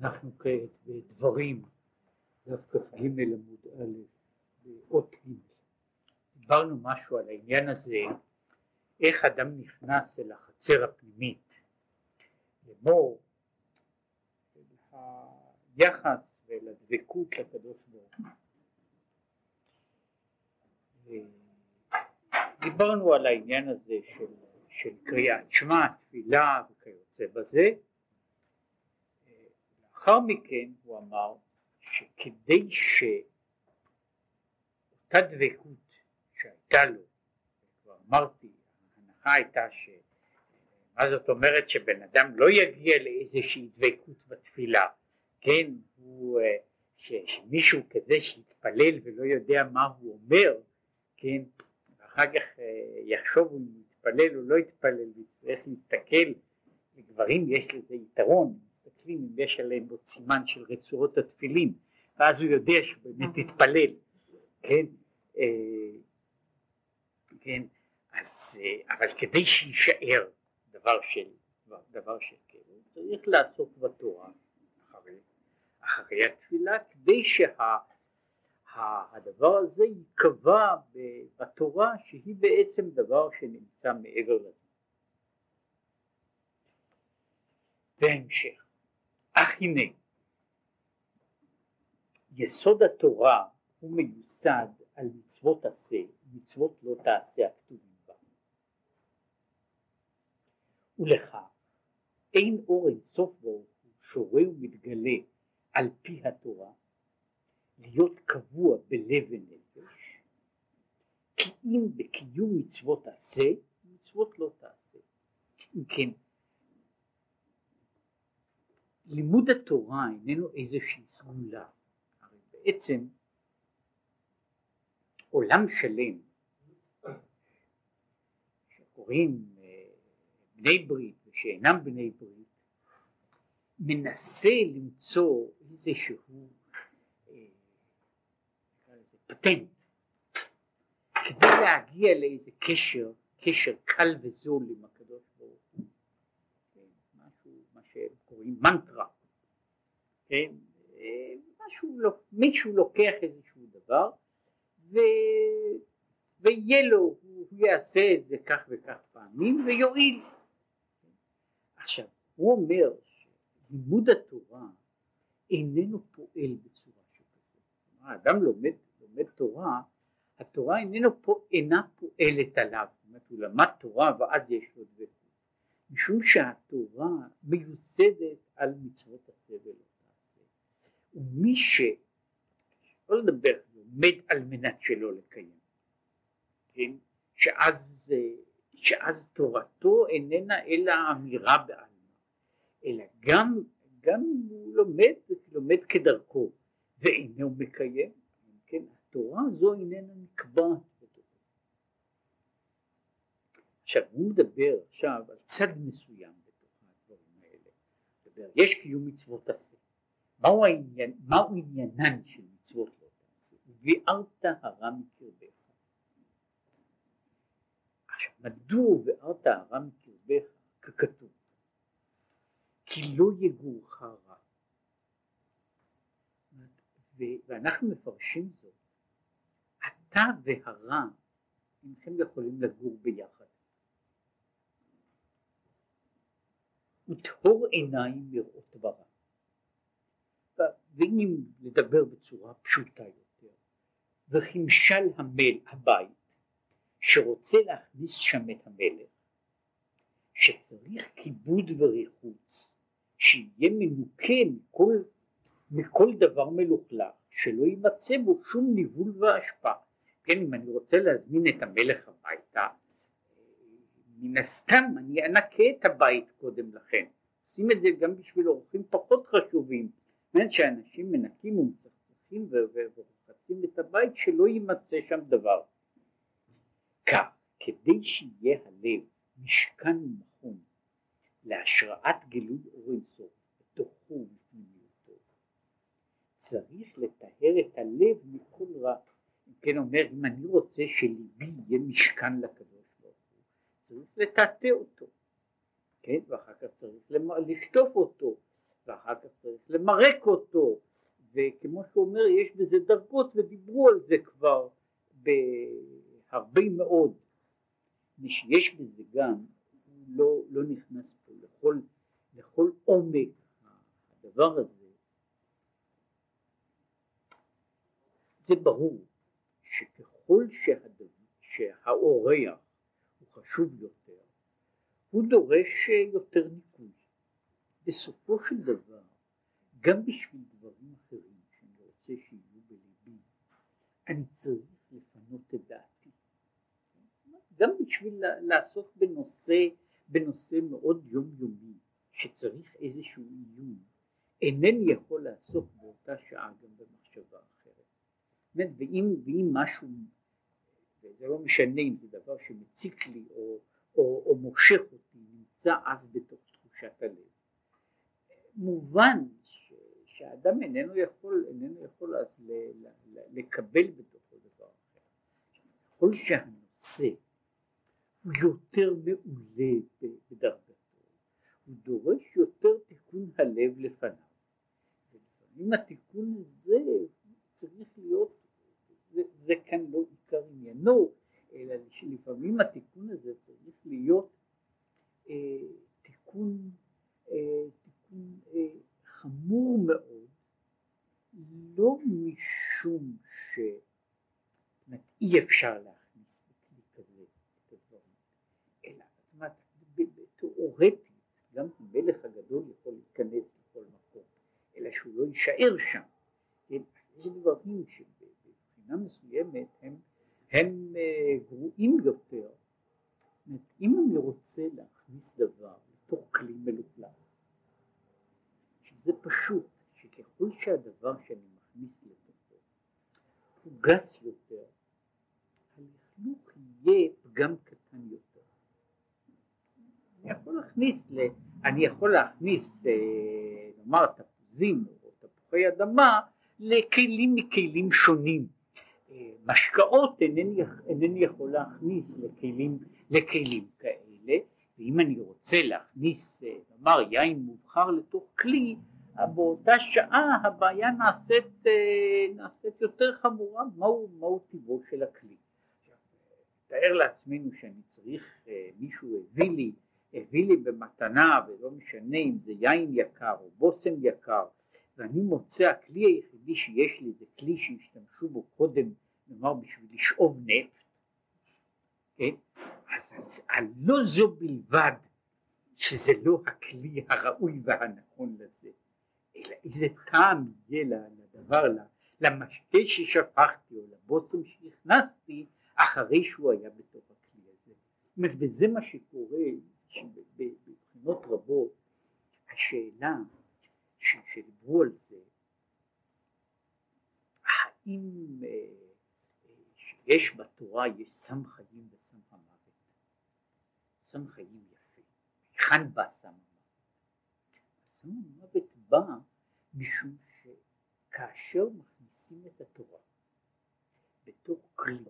אנחנו כעת בדברים, דף כ"ג עמוד א', באות ג', דיברנו משהו על העניין הזה, איך אדם נכנס אל החצר הפנימית, לאמור, היחס ואל הדבקות לקדוש ברוך הוא. דיברנו על העניין הזה של, של קריאת שמע, תפילה וכיוצא בזה, לאחר מכן הוא אמר שכדי שאותה דבקות שהייתה לו, כבר אמרתי, ההנחה הייתה ש... מה זאת אומרת שבן אדם לא יגיע לאיזושהי דבקות בתפילה, כן, הוא, אה, ש, שמישהו כזה שיתפלל ולא יודע מה הוא אומר, כן, ואחר כך אה, יחשוב אם יתפלל או לא יתפלל, ויצטרך להסתכל, לגברים יש לזה יתרון, מסתכלים אם יש עליהם עוד סימן של רצועות התפילין, ואז הוא יודע שהוא באמת התפלל, כן, אה, כן, אז, אה, אבל כדי שיישאר דבר של, דבר של כן, צריך לעסוק בתורה אחרי, אחרי התפילה, כדי שהדבר שה, הזה ייקבע בתורה שהיא בעצם דבר שנמצא מעבר לזה. בהמשך אך הנה יסוד התורה הוא מיוסד על מצוות עשה, מצוות לא תעשה הכתובים בה. ולכך אין אור אינסוף ברוך הוא שורה ומתגלה על פי התורה להיות קבוע בלב ונפש כי אם בקיום מצוות עשה מצוות לא תעשה. אם כן לימוד התורה איננו איזושהי סגולה, הרי בעצם עולם שלם שקוראים אה, בני ברית ושאינם בני ברית מנסה למצוא איזשהו אה, פטנט. כדי להגיע לאיזה קשר, קשר קל וזול עם הקדוש ברוך הוא, כן, משהו, מה שהם קוראים מנטרה, כן, משהו, לא, מישהו לוקח איזשהו דבר ו... ויהיה לו, הוא יעשה את זה כך וכך פעמים ויועיל. עכשיו, הוא אומר שלימוד התורה איננו פועל בצורה שכזאת. האדם לומד, לומד תורה, התורה איננו פועל, אינה פועלת עליו, זאת אומרת הוא למד תורה ואז יש לו דבקות, משום שהתורה מיוסדת על מצוות תעשה, ומי ש... לא לדבר לומד על מנת שלא לקיים, כן? שאז, שאז תורתו איננה אלא אמירה בעלמא, אלא גם, גם אם הוא לומד, לומד כדרכו ואינו מקיים, כן? התורה הזו איננה נקבעת. עכשיו הוא מדבר עכשיו על צד מסוים בתוך הדברים האלה, מדבר, יש קיום מצוות עשה, מהו, העניין, מהו עניינן של מצוות לא ביארת הרע מקרבך. עכשיו, מדוע ביארת הרע מקרבך ככתוב? כי לא יגורך רע. ואנחנו מפרשים זאת, אתה והרע אינכם יכולים לגור ביחד. וטהור עיניים לראות ברע. ואם לדבר בצורה פשוטה יותר, וכמשל המל, הבית, שרוצה להכניס שם את המלך, שצריך כיבוד וריחוץ, שיהיה מנוקה מכל, מכל דבר מלוכלך, שלא יימצא בו שום ניבול והשפעה. כן, אם אני רוצה להזמין את המלך הביתה, מן הסתם אני אנקה את הבית קודם לכן. עושים את זה גם בשביל אורחים פחות חשובים. זאת אומרת שאנשים מנקים ומצחצחים לשים את הבית שלא יימצא שם דבר. כך, כדי שיהיה הלב משכן ומכון להשראת גילוי אור אינסוף בתוכו ובפנימיותו, צריך לטהר את הלב מכל רע. כן אומר, אם אני רוצה שליבי יהיה משכן לקדוש לטאטא אותו, כן, ואחר כך צריך לשטוף אותו, ואחר כך צריך למרק אותו, וכמו שהוא אומר יש בזה דרגות ודיברו על זה כבר בהרבה מאוד, שיש בזה גם, לא, לא נכנס פה לכל, לכל עומק הדבר הזה, זה ברור שככל שהדבר, שהאורח הוא חשוב יותר, הוא דורש יותר ניקוי. בסופו של דבר, גם בשביל דברים אחרים שאני רוצה שיהיו בליבי, אני צריך לפנות את דעתי. גם בשביל לעסוק בנושא, בנושא מאוד יומיומי, שצריך איזשהו עיון, אינני יכול לעסוק באותה שעה גם במחשבה אחרת. ואם, ואם משהו, וזה לא משנה אם זה דבר שמציק לי או, או, או מושך אותי, נמצא אז בתוך תחושת הלב. מובן ש, שהאדם איננו יכול, איננו יכול אז ל, ל, ל, לקבל בתוכו דבר אחר. ככל שהנושא הוא יותר מעולה בדרגתו, הוא דורש יותר תיקון הלב לפניו. ולפעמים התיקון הזה צריך להיות, זה, זה כאן לא עיקר עניינו, אלא שלפעמים התיקון הזה צריך להיות אה, תיקון, אה, תיקון אה, חמור מאוד, לא משום שאי אפשר להכניס בכלי כזה את הדברים, אלא אומרת, תיאורטית, גם המלך הגדול יכול להיכנס לכל מקום, אלא שהוא לא יישאר שם. כן? יש דברים שבבחינה מסוימת הם הם אה, גרועים יותר. אם אני רוצה להכניס דבר לתוך כלי מלוכלך, שזה פשוט, שככל שהדבר שאני מכניס לתוכו הוא גס יותר, הלכלוך יהיה פגם קטן יותר. אני יכול להכניס, אני יכול להכניס אה, נאמר תפוזים או תפוחי אדמה לכלים מכלים שונים משקאות אינני, אינני יכול להכניס לכלים, לכלים כאלה, ואם אני רוצה להכניס נאמר יין מובחר לתוך כלי, באותה שעה הבעיה נעשית, נעשית יותר חמורה, מהו, מהו טיבו של הכלי. תאר לעצמנו שאני צריך, מישהו הביא לי, הביא לי במתנה, ולא משנה אם זה יין יקר או בושם יקר, ואני מוצא הכלי היחידי שיש לי זה כלי שהשתמשו בו קודם נאמר בשביל לשאוב נפט, כן? אז הלא זו בלבד שזה לא הכלי הראוי והנכון לזה, אלא איזה טעם יהיה לדבר, למשקה ששפכתי או לבושם שהכנסתי אחרי שהוא היה בתוך הכלי הזה. וזה מה שקורה בבחינות רבות, השאלה שדיברו על זה, האם אה, יש בתורה, יש סם חיים וסם המוות. סם חיים יפה. היכן בא סם המוות? סם המוות בא משום שכאשר מכניסים את התורה בתוך כלי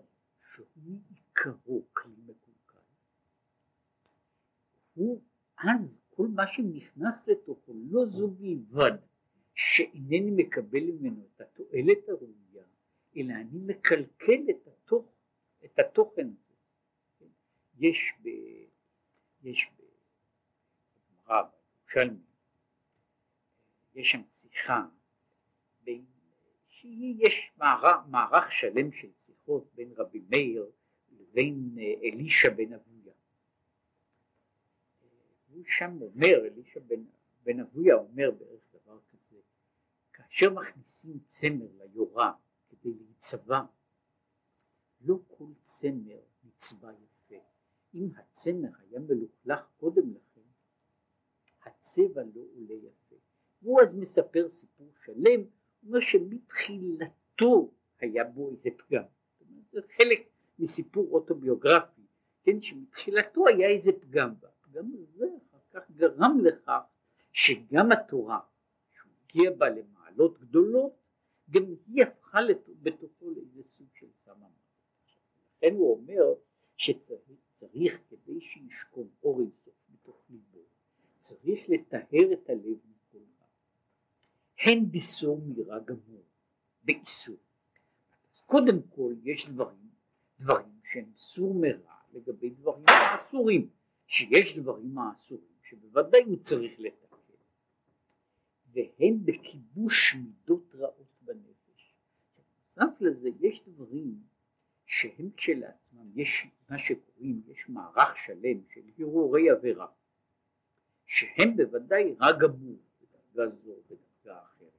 שהוא מעיקרו כלי מקולקל, הוא אז כל מה שנכנס לתוכו לא זו בלבד שאינני מקבל ממנו את התועלת הראויה אלא אני מקלקל את, התוך, את התוכן הזה. יש ב... יש בגמרא, בירושלמי, יש שם שיחה בין, שיש מערך, מערך שלם של שיחות בין רבי מאיר לבין אה, אלישע בן אבויה. הוא שם אומר, אלישע בן, בן אבויה אומר בערך דבר כזה, כאשר מכניסים צמר ליורה כדי להיצבע. לא כל צמר נצבע יפה. אם הצמר היה מלוכלך קודם לכן, הצבע לא עולה יפה. והוא אז מספר סיפור שלם, הוא אומר שמתחילתו היה בו איזה פגם. זה חלק מסיפור אוטוביוגרפי, כן, שמתחילתו היה איזה פגם, והפגם הזה אחר כך גרם לכך שגם התורה, שהוא בה למעלות גדולות, גם היא הפכה בתוכו לאיזה סוג של המוות. לכן הוא אומר שצריך כדי שישכון אור אינסוף בתוך ליבו, צריך לטהר את הלב מכל רע. הן בסור מירה גמור, באיסור. אז קודם כל יש דברים, דברים שהם סור מרע לגבי דברים האסורים, שיש דברים האסורים שבוודאי הוא צריך לתקן, והן בכיבוש מידות רעות בנפש. נוסף לזה יש דברים שהם כשלעצמם, יש מה שקוראים, יש מערך שלם של הרהורי עבירה, שהם בוודאי רע גמור בדרגה זו ובדרגה אחרת,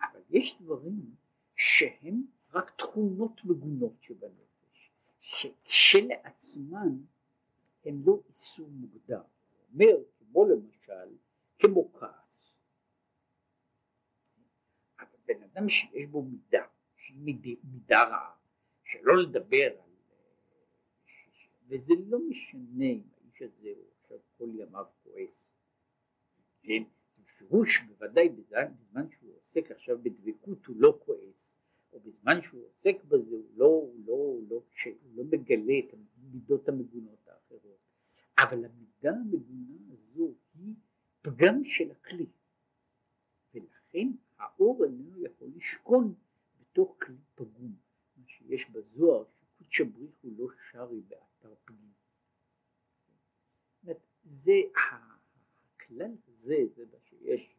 אבל יש דברים שהם רק תכונות מגונות שבנפש, שכשלעצמן הן לא איסור מוגדר, אומר כמו למשל, כמו כעס, אבל בן אדם שיש בו מידה, שהיא מידה רעה, שלא לדבר על, וזה לא משנה אם האיש הזה הוא עכשיו כל ימיו כועס, כן, בפירוש בוודאי בזמן שהוא עוסק עכשיו בדבקות הוא לא כועס, או בזמן שהוא עוסק בזה הוא לא, הוא לא, הוא לא, הוא לא מגלה את המידות המגונות האחרות, אבל המידה המגונה הזו היא פגם של הכלי, ולכן האור איננו יכול לשכון בתוך כלי פגום. שיש בזוהר שקודשא בריך הוא לא שרי באתר פנים. זה הכלל הזה, זה מה שיש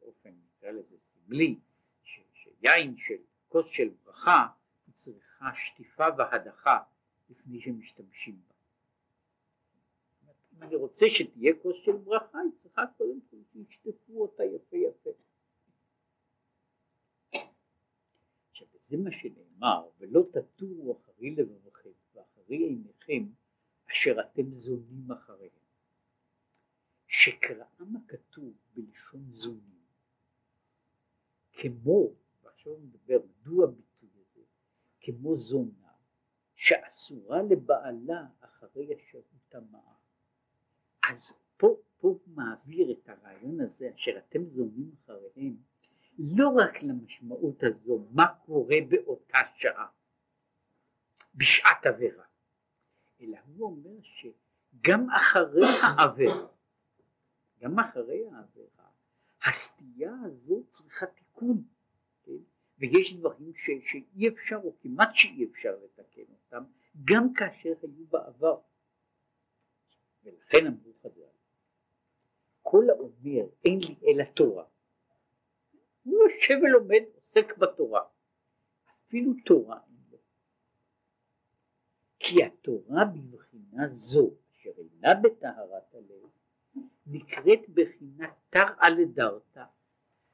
באופן נקרא לזה סמלי, שיין של כוס של ברכה צריכה שטיפה והדחה לפני שמשתמשים בה. אני רוצה שתהיה כוס של ברכה היא צריכה קודם כל שישטפו אותה יפה יפה. זה מה שנאמר, ולא תטורו אחרי לבבכם ואחרי עיניכם אשר אתם זונים אחריהם. שקראם הכתוב בלשון זונים, כמו, ועכשיו הוא מדבר, מדוע הביטוי הזה, כמו זונה, שאסורה לבעלה אחרי אשר הוא טמאה. אז פה, פה מעביר את הרעיון הזה, אשר אתם זונים אחריהם, לא רק למשמעות הזו, מה קורה באותה שעה, בשעת עבירה, אלא הוא אומר שגם אחרי העבירה, גם אחרי העבירה, הסטייה הזו צריכה תיקון, כן? ויש דברים ש, שאי אפשר או כמעט שאי אפשר לתקן אותם, גם כאשר היו בעבר. ולכן אמרו חז"ל, כל האומר אין לי אלא תורה הוא יושב ולומד, עוסק בתורה. אפילו תורה. כי התורה בבחינה זו, אשר אינה בטהרת הלב, נקראת בחינת תרא לדרתא,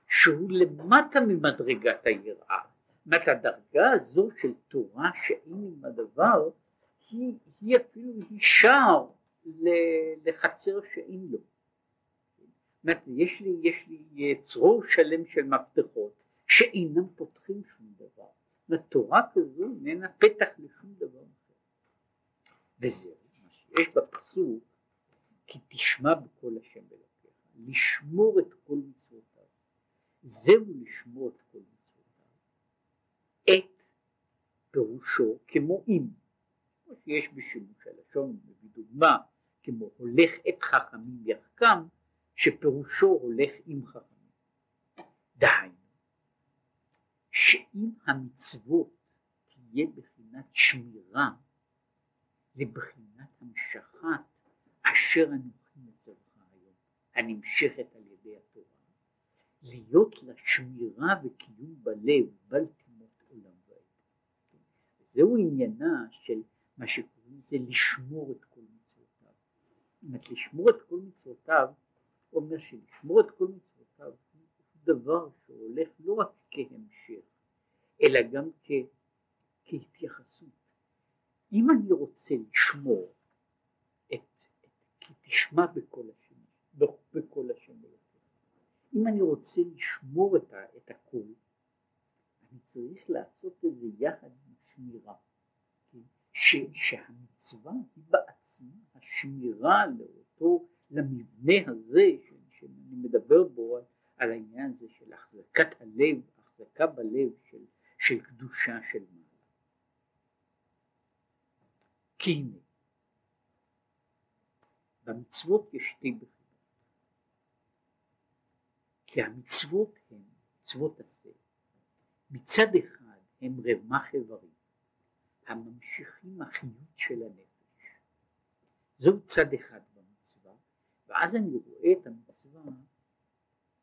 שהוא למטה ממדרגת היראה. זאת הדרגה הזו של תורה שאין עם הדבר, היא, היא אפילו היא שער לחצר שאין לו. אומרת, יש לי, יש לי צרור שלם של מפתחות שאינם פותחים שום דבר. תורה כזו איננה פתח לשום דבר אחר. וזה מה שיש בפסוק, כי תשמע בקול השם אלוקיך, לשמור את כל מצוותיו. זהו לשמור את כל מצוותיו. את פירושו כמו אם, שיש בשימוש הלשון, מביא דוגמה, כמו הולך את חכמים יחכם, שפירושו הולך עם חכמים. דהיינו, שאם המצוות תהיה בחינת שמירה לבחינת המשכת אשר אנוכי מצווך היום, הנמשכת על ידי התורה, להיות לה שמירה וקיום בלב בל תמות עולם ועד. זהו עניינה של מה שקוראים לזה לשמור את כל מצוותיו. זאת אומרת, לשמור את כל מצוותיו אומר שלשמור את כל מצוותיו הוא דבר שהולך לא רק כהמשך, אלא גם כ, כהתייחסות. אם אני רוצה לשמור את, את כי תשמע בקול השם, בקול השם אם אני רוצה לשמור את, ה, את הקול, אני צריך לעשות את זה יחד עם שמירה. ש, שהמצווה היא בעצמה השמירה לאותו למבנה הזה שאני מדבר בו על העניין הזה של החזקת הלב, החזקה בלב של, של קדושה של מעלה. כי הנה, במצוות יש שתי בחינות. כי המצוות הן, מצוות עשה, מצד אחד הם רמ"ח איברים, הממשיכים החיות של הנפש. זהו צד אחד במצווה, ואז אני רואה את המצווה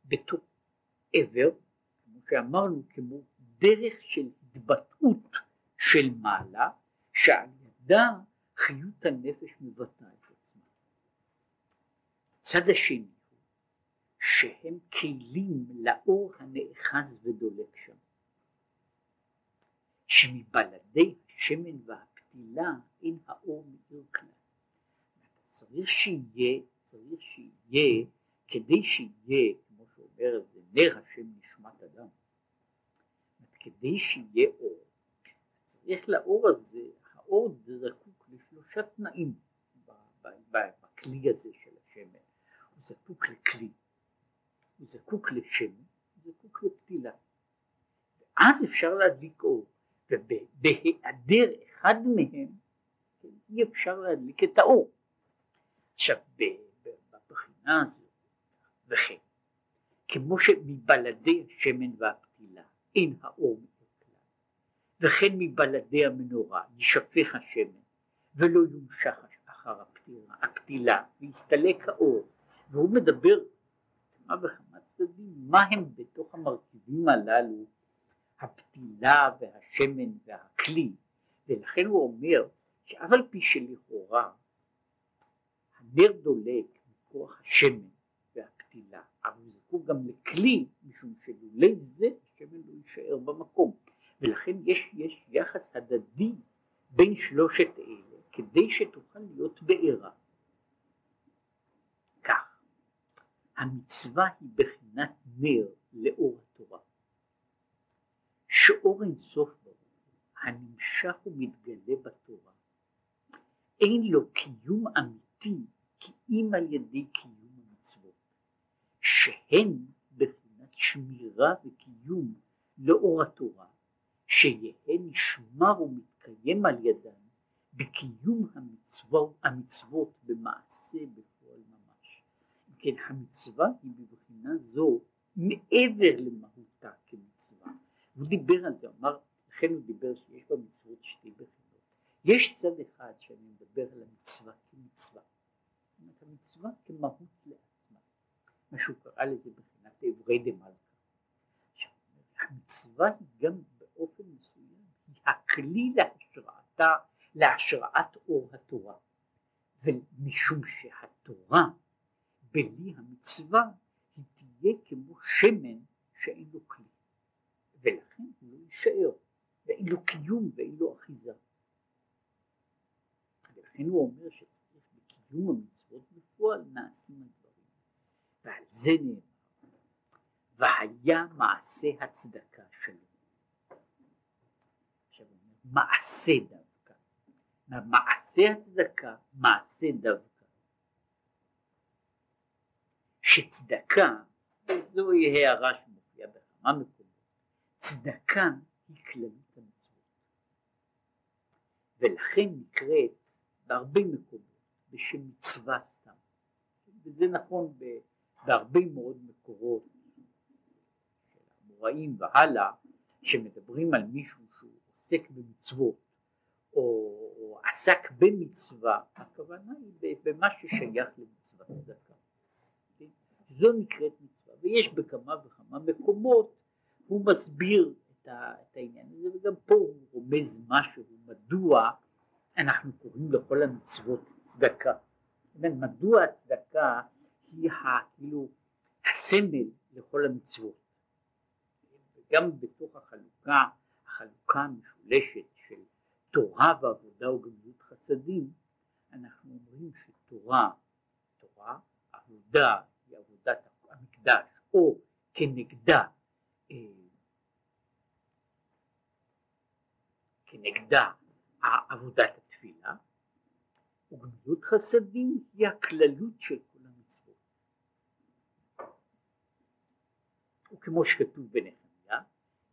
בתור עבר, כמו שאמרנו, כמו דרך של התבטאות של מעלה, שעל ידה חיות הנפש מבטאה את עצמה. הצד השני שהם כלים לאור הנאחז ודולק שם, שמבלעדי השמן והפתילה אין האור מאיר כלל. צריך שיהיה, צריך שיהיה, כדי שיהיה, כמו שאומר זה נר השם נשמת אדם, כדי שיהיה אור, צריך לאור הזה, האור זקוק לשלושה תנאים בכלי הזה של השמן, הוא זקוק לכלי, הוא זקוק לשמן, הוא זקוק לפתילה, ואז אפשר להדליק אור, ובהיעדר אחד מהם אי אפשר להדליק את האור. עכשיו בבחינה הזו וכן כמו שמבלעדי השמן והפתילה אין האור מכלל וכן מבלעדי המנורה יישפך השמן ולא יומשך אחר הפתילה, הפתילה ויסתלק האור והוא מדבר כמה וכמה צדדים מה הם בתוך המרכיבים הללו הפתילה והשמן והכלי. ולכן הוא אומר שאף על פי שלכאורה הנר דולק מכוח השמן והפתילה אבל הוא זקוק גם לכלי משום שלולא זה השמן לא יישאר במקום. ולכן יש, יש יחס הדדי בין שלושת אלה כדי שתוכל להיות בעירה. כך המצווה היא בחינת נר לאור התורה שאור אינסוף ברוך הנמשך ומתגלה בתורה אין לו קיום אמיתי כי אם על ידי קיום המצוות שהן בחינת שמירה וקיום לאור התורה שיהא נשמר ומתקיים על ידן בקיום המצוות, המצוות במעשה בפועל ממש. כן המצווה היא בבחינה זו מעבר למהותה כמצווה. הוא דיבר על זה, אמר, לכן הוא דיבר שיש במצוות שתי בחינות. יש צד אחד שאני מדבר על המצווה כמצווה. זאת אומרת המצווה כמהות לעצמה. מה שהוא קרא לזה בחינת אברי דמלכה. המצווה היא גם באופן מסוים, היא הכלי להשראתה, להשראת אור התורה. ומשום שהתורה בלי המצווה היא תהיה כמו שמן שאין לו כלי. ולכן הוא לא יישאר, ואין לו קיום ואין לו אחיזה. ולכן הוא אומר שצריך בקיום המצוות בפועל נעשים הדברים. ועל זה נאמר, והיה מעשה הצדקה שלו. עכשיו הוא אומר, מעשה דווקא. מעשה הצדקה, מעשה דווקא. שצדקה, זוהי הערה שמופיעה בכמה מקומות. צדקה היא כללית המצוות ולכן נקראת בהרבה מקומות בשם מצווה סתם. וזה נכון בהרבה מאוד מקורות של המוראים והלאה שמדברים על מישהו שהוא עוסק במצוות או, או עסק במצווה הכוונה היא במה ששייך למצוות צדקה. כן? זו נקראת מצווה ויש בכמה וכמה מקומות הוא מסביר את, ה, את העניין הזה וגם פה הוא רומז משהו מדוע אנחנו קוראים לכל המצוות צדקה. מדוע הצדקה היא כאילו הסמל לכל המצוות. גם בתוך החלוקה, החלוקה המשולשת של תורה ועבודה וגמילות חסדים, אנחנו אומרים שתורה, תורה, עבודה היא עבודת המקדש, או כנגדה כנגדה עבודת התפילה, וגמילות חסדים היא הכללות של כל המצוות. וכמו שכתוב בנחמיה,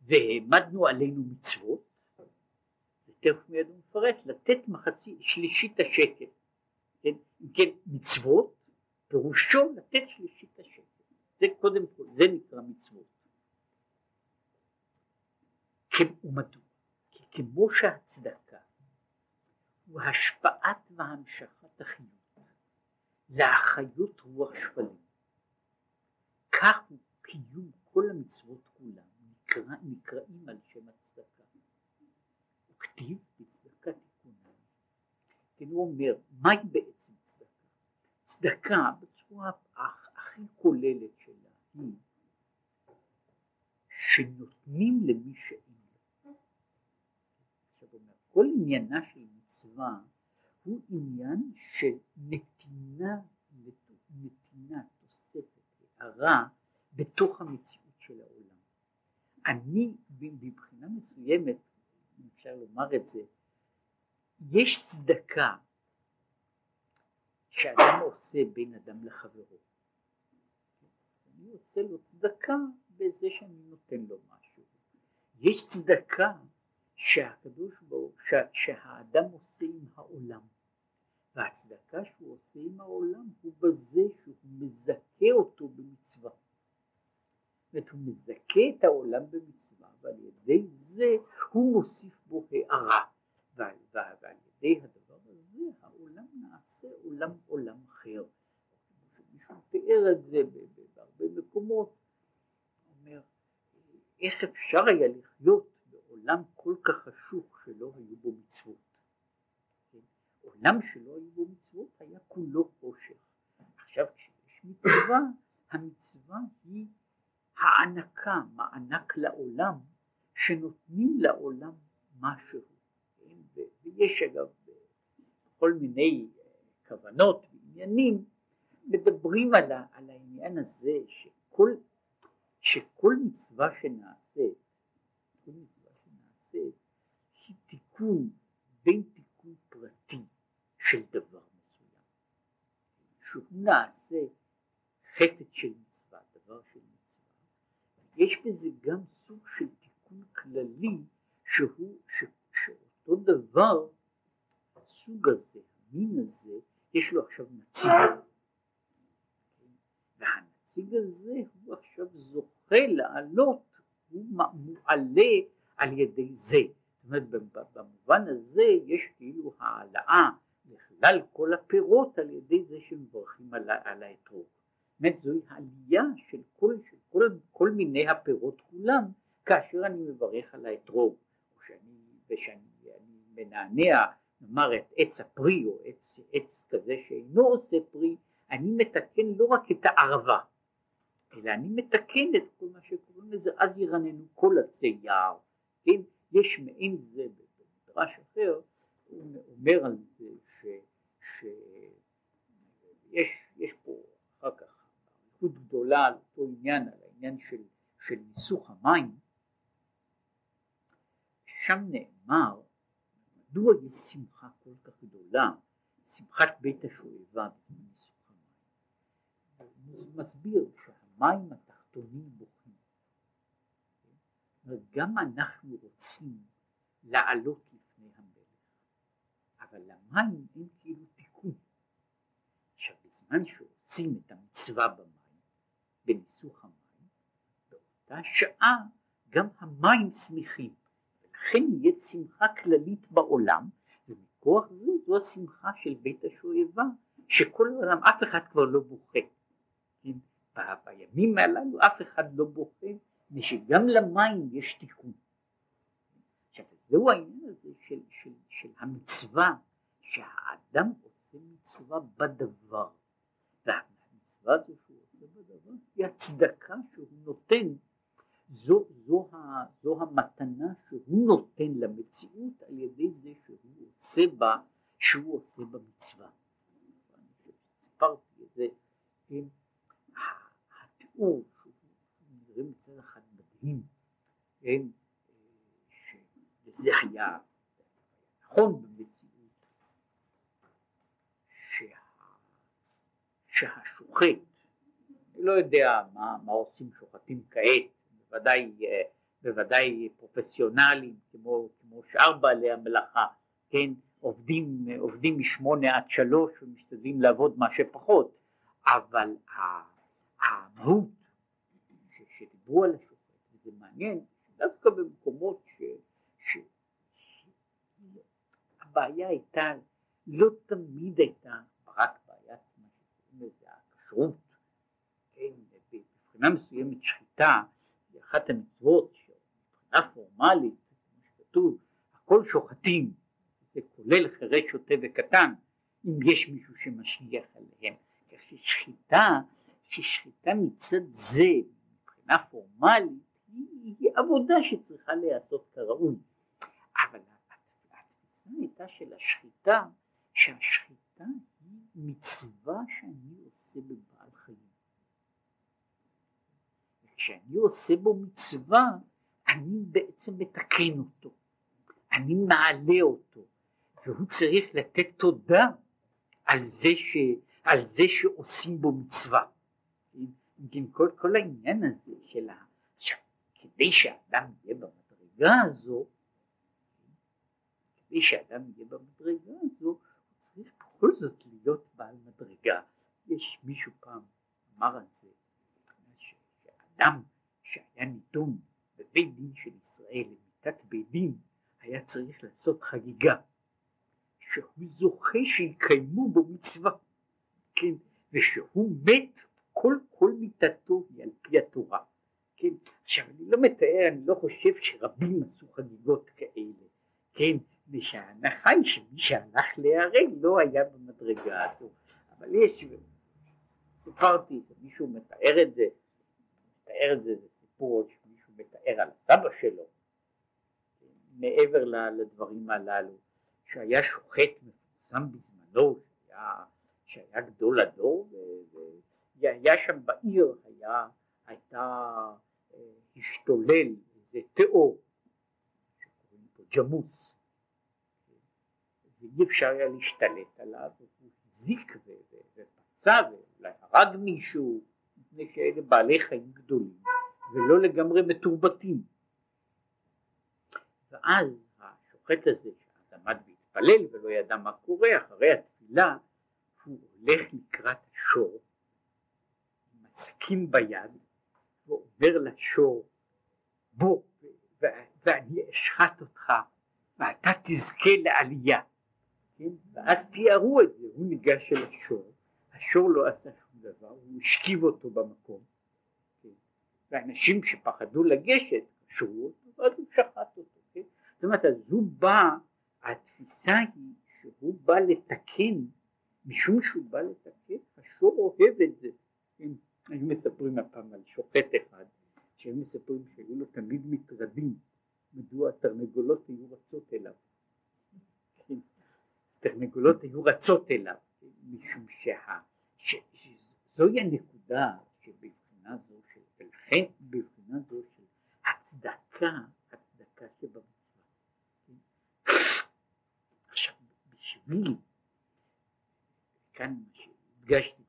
והעמדנו עלינו מצוות, ותכף מיד הוא מפרט, לתת מחצי שלישית השקל. כן? כן, מצוות פירושו לתת שלישית השקל. זה קודם כל, זה נקרא מצוות. ומדוע? כמו שהצדקה הוא השפעת והמשכת החיות להחיות רוח שפלים, כך הוא קיום כל המצוות כולם נקרא, נקראים על שם הצדקה. וכתיב בצדקה תיקונה. כן הוא אומר, מהי בעצם צדקה? צדקה בצורה הכי כוללת שלה היא שנותנים למי שאין כל עניינה של מצווה הוא עניין של נתינה, נתינה, תוספת, הערה בתוך המציאות של העולם. אני מבחינה מסוימת, אם אפשר לומר את זה, יש צדקה שאדם עושה בין אדם לחברו. אני עושה לו צדקה בזה שאני נותן לו משהו. יש צדקה שהקדוש ברוך שהאדם עושה עם העולם. והצדקה שהוא עושה עם העולם הוא בזה שהוא מזכה אותו במצווה. זאת הוא מזכה את העולם במצווה ועל ידי זה הוא מוסיף בו הערה ועל, ועל, ועל ידי הדבר הזה העולם נעשה עולם עולם אחר. מישהו תיאר את זה בהרבה מקומות, אומר איך אפשר היה לחיות בעולם כל כך חשוך שלא היו בו מצוות. כן? עולם שלא היו בו מצוות היה כולו חושך. עכשיו כשיש מצווה, המצווה היא הענקה, מענק לעולם, שנותנים לעולם משהו. כן? ויש אגב כל מיני אה, כוונות ועניינים מדברים על, ה, על העניין הזה שכל, שכל מצווה שנעשית, תיקון בין תיקון פרטי של דבר מסוים, שהוא נעשה חפץ של מצווה, דבר של מצווה. יש בזה גם סוג של תיקון כללי שהוא, ש, שאותו דבר, הסוג הזה, המין הזה, יש לו עכשיו נציג. והנציג הזה הוא עכשיו זוכה לעלות, הוא מועלה על ידי זה. זאת אומרת במובן הזה יש כאילו העלאה לכלל כל הפירות על ידי זה שמברכים על האתרוג. באמת זוהי העלייה של כל, של כל, כל מיני הפירות כולם כאשר אני מברך על האתרוג או שאני, ושאני מנענע נאמר את עץ הפרי או עץ, עץ כזה שאינו עושה פרי אני מתקן לא רק את הערבה אלא אני מתקן את כל מה שקוראים לזה אז ירננו כל עצי יער כן יש מעין זה במדרש אחר הוא אומר על זה שיש פה אחר כך אריכות גדולה על אותו עניין, על העניין של, של ניסוך המים, שם נאמר מדוע יש שמחה כל כך גדולה, שמחת בית השואבה בזמן ניסוך המים. הוא מסביר שהמים התחתונים בוכים. גם אנחנו רוצים לעלות לפני המלך, אבל למים אין כאילו תיקון. עכשיו בזמן שעושים את המצווה במים בניסוך המים, באותה שעה גם המים שמחים, ולכן נהיית שמחה כללית בעולם, ומכוח זה זו השמחה של בית השואבה, שכל העולם אף אחד כבר לא בוכה. כן? בימים הללו אף אחד לא בוכה, ושגם למים יש תיקון. עכשיו זהו העניין הזה של, של, של המצווה, שהאדם עושה מצווה בדבר, והמצווה הזו שהוא בדבר, היא הצדקה שהוא נותן, זו, זו, ה, זו המתנה שהוא נותן למציאות על ידי זה שהוא עושה בה, שהוא עושה במצווה. סיפרתי את זה, התיאור שהוא נראה מצד אחד מדהים, כן, וזה היה נכון במציאות, שה, שהשוחט לא יודע מה, מה עושים שוחטים כעת, בוודאי, בוודאי פרופסיונליים כמו, כמו שאר בעלי המלאכה, כן, עובדים, עובדים משמונה עד שלוש ומשתדלים לעבוד מה שפחות, אבל המהות דיברו על השוחט, מעניין, דווקא במקומות ש... ש... הבעיה הייתה, לא תמיד הייתה רק בעיית מה שקוראים לזה הכשרות, כן, מבחינה מסוימת שחיטה היא אחת המצוות שמבחינה פורמלית, כמו שכתוב, הכל שוחטים, זה כולל חירש שוטה וקטן, אם יש מישהו שמשגיח עליהם, כך ששחיטה, ששחיטה מצד זה מבחינה פורמלית היא, עבודה שצריכה להיעשות כראוי, אבל התפיסה הייתה של השחיטה, שהשחיטה היא מצווה שאני עושה בבעל חיים. וכשאני עושה בו מצווה, אני בעצם מתקן אותו, אני מעלה אותו, והוא צריך לתת תודה על זה, ש, על זה שעושים בו מצווה. אם כל, כל העניין הזה של ה... כדי שאדם יהיה במדרגה הזו, כדי שאדם יהיה במדרגה הזו, צריך בכל זאת להיות בעל מדרגה. יש מישהו פעם אמר על זה, שאדם שהיה נידון בבית דין של ישראל למיטת בית דין, היה צריך לעשות חגיגה. שהוא זוכה שיקיימו בו מצווה, כן, ושהוא מת, כל, כל מיתתו היא על פי התורה, כן, עכשיו אני לא מתאר, אני לא חושב שרבים עשו חגיגות כאלה, כן, ושההנחה היא שמי שהלך להיהרג לא היה במדרגה הזו, אבל יש, סיפרתי, מישהו מתאר את זה, מתאר את זה, זה סיפור שמישהו מתאר על סבא שלו, מעבר לדברים הללו, שהיה שוחט מפורסם בזמנו, שהיה, שהיה גדול הדור, והיה שם בעיר, היה, הייתה השתולל איזה תיאור, שקוראים פה ג'מוס, ואי אפשר היה להשתלט עליו, והוא הזיק ופצע ואולי הרג מישהו, מפני שאלה בעלי חיים גדולים ולא לגמרי מתורבתים. ואז השוחט הזה שאז עמד התפלל ולא ידע מה קורה, אחרי התפילה הוא הולך לקראת השור עם הסכין ביד ועובר לשור בוא ואני אשחט אותך ואתה תזכה לעלייה כן? ואז תיארו את זה, הוא ניגש אל השור, השור לא עשה שום דבר, הוא השכיב אותו במקום כן? ואנשים שפחדו לגשת קשרו אותו ואז הוא שחט אותו, כן? זאת אומרת אז הוא בא התפיסה היא שהוא בא לתקן, משום שהוא בא לתקן, השור אוהב את זה. כן, היו מספרים הפעם על שופט אחד, שהם מספרים שהיו לו תמיד מטרדים, מדוע התרנגולות היו רצות אליו. כן, תרנגולות היו רצות אליו, משום שזוהי הנקודה שבבחינה זו של, ולכן בבחינה זו של הצדקה, הצדקה שבמצווה. בשביל, כאן הדגשתי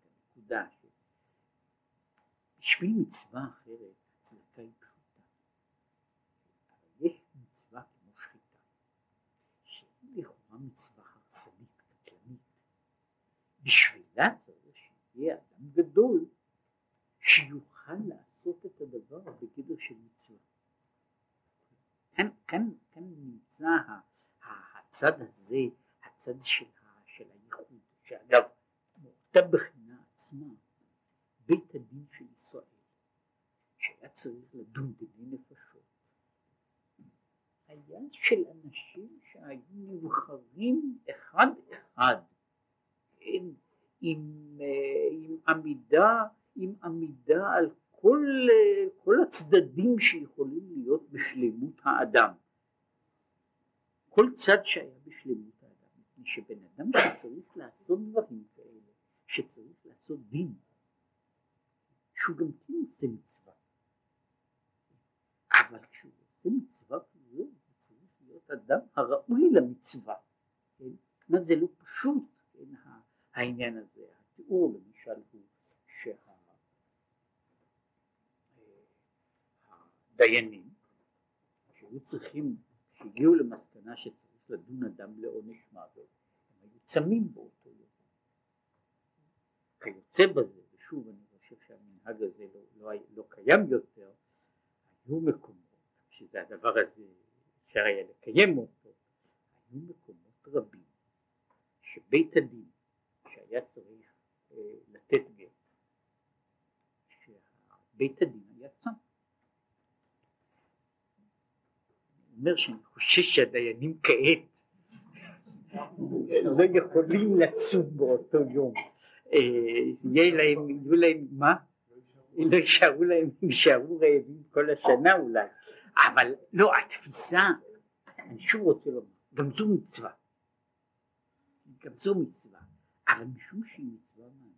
בשביל מצווה אחרת הצדקה היא פשוטה, אבל יש מצווה כמו שחיטה, שהיא לכאורה מצווה הרסנית, קטלנית, בשבילה צריך שיהיה אדם גדול שיוכל לעשות את הדבר בגדר של מצווה. כאן, כאן, כאן נמצא הצד הזה הצד של, של הייחוד, שאגב מאותה בחינה עצמה. בית הדין צריך לדון דיני נפשות. היה של אנשים שהיו נבחרים אחד אחד. עם, עם, עם עמידה עם עמידה על כל, כל הצדדים שיכולים להיות בשלמות האדם. כל צד שהיה בשלמות שבן אדם שצריך לעשות דברים כאלה, שצריך לעשות דין, שהוא גם כן עושה אבל כשהוא עושה מצווה כזו, הוא צריך להיות אדם הראוי למצווה, כן? מה זה לא פשוט, כן? העניין הזה, התיאור למשל הוא שהדיינים, שהיו צריכים, שהגיעו למסקנה שצריך לדון אדם לעונש מוות, הם היו צמים באותו יום. כיוצא בזה, ושוב אני חושב שהמנהג הזה לא, לא, לא קיים יותר, היו מקומות שזה הדבר הזה אפשר היה לקיים אותו, היו מקומות רבים שבית הדין שהיה צריך אה, לתת גט, שבית הדין היה צם. אני אומר שאני חושש שהדיינים כעת לא יכולים לצום באותו יום, אה, יהיה להם, יהיו להם, מה? לא יישארו להם, יישארו רעבים כל השנה אולי, אבל לא, התפיסה, אני שוב רוצה לומר, גם זו מצווה, גם זו מצווה, אבל משום שהיא מצווה מאמינת,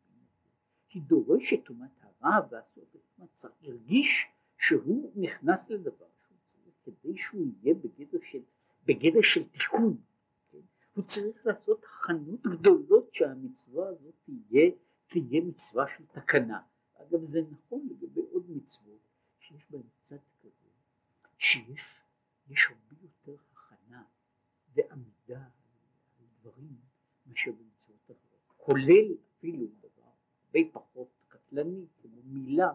היא דורשת תרומת הרע והסוף מצב, הרגיש שהוא נכנס לדבר שהוא צריך כדי שהוא יהיה בגדר של, בגדר של תיקון, כן? הוא צריך לעשות הכנות גדולות שהמצווה הזאת תהיה, תהיה מצווה של תקנה. אגב זה נכון לגבי עוד מצוות שיש בהן צד כזה, שיש יש הרבה יותר הכנה ועמידה על דברים מאשר במצוות אחרות, כולל אפילו דבר הרבה פחות קטלני כמו מילה,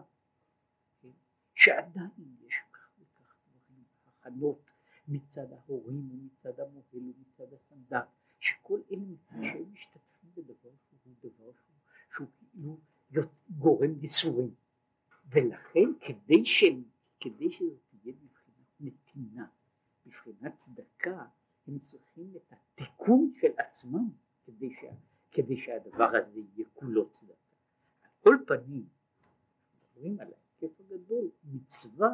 כן? שעדיין יש כך וכך דברים, הכנות מצד ההורים ומצד המוהל ומצד הסנדק, שכל אלה שהם משתתפים בדבר שהוא דבר שהוא, שהוא כאילו גורם ייסורים. ולכן כדי, ש... כדי שזה תהיה מבחינת נתינה, מבחינת צדקה, הם צריכים את התיקון של עצמם כדי, שה... כדי שהדבר הזה יהיה כולו צדקה. על כל פנים, מדברים על ההיקף הגדול, מצווה,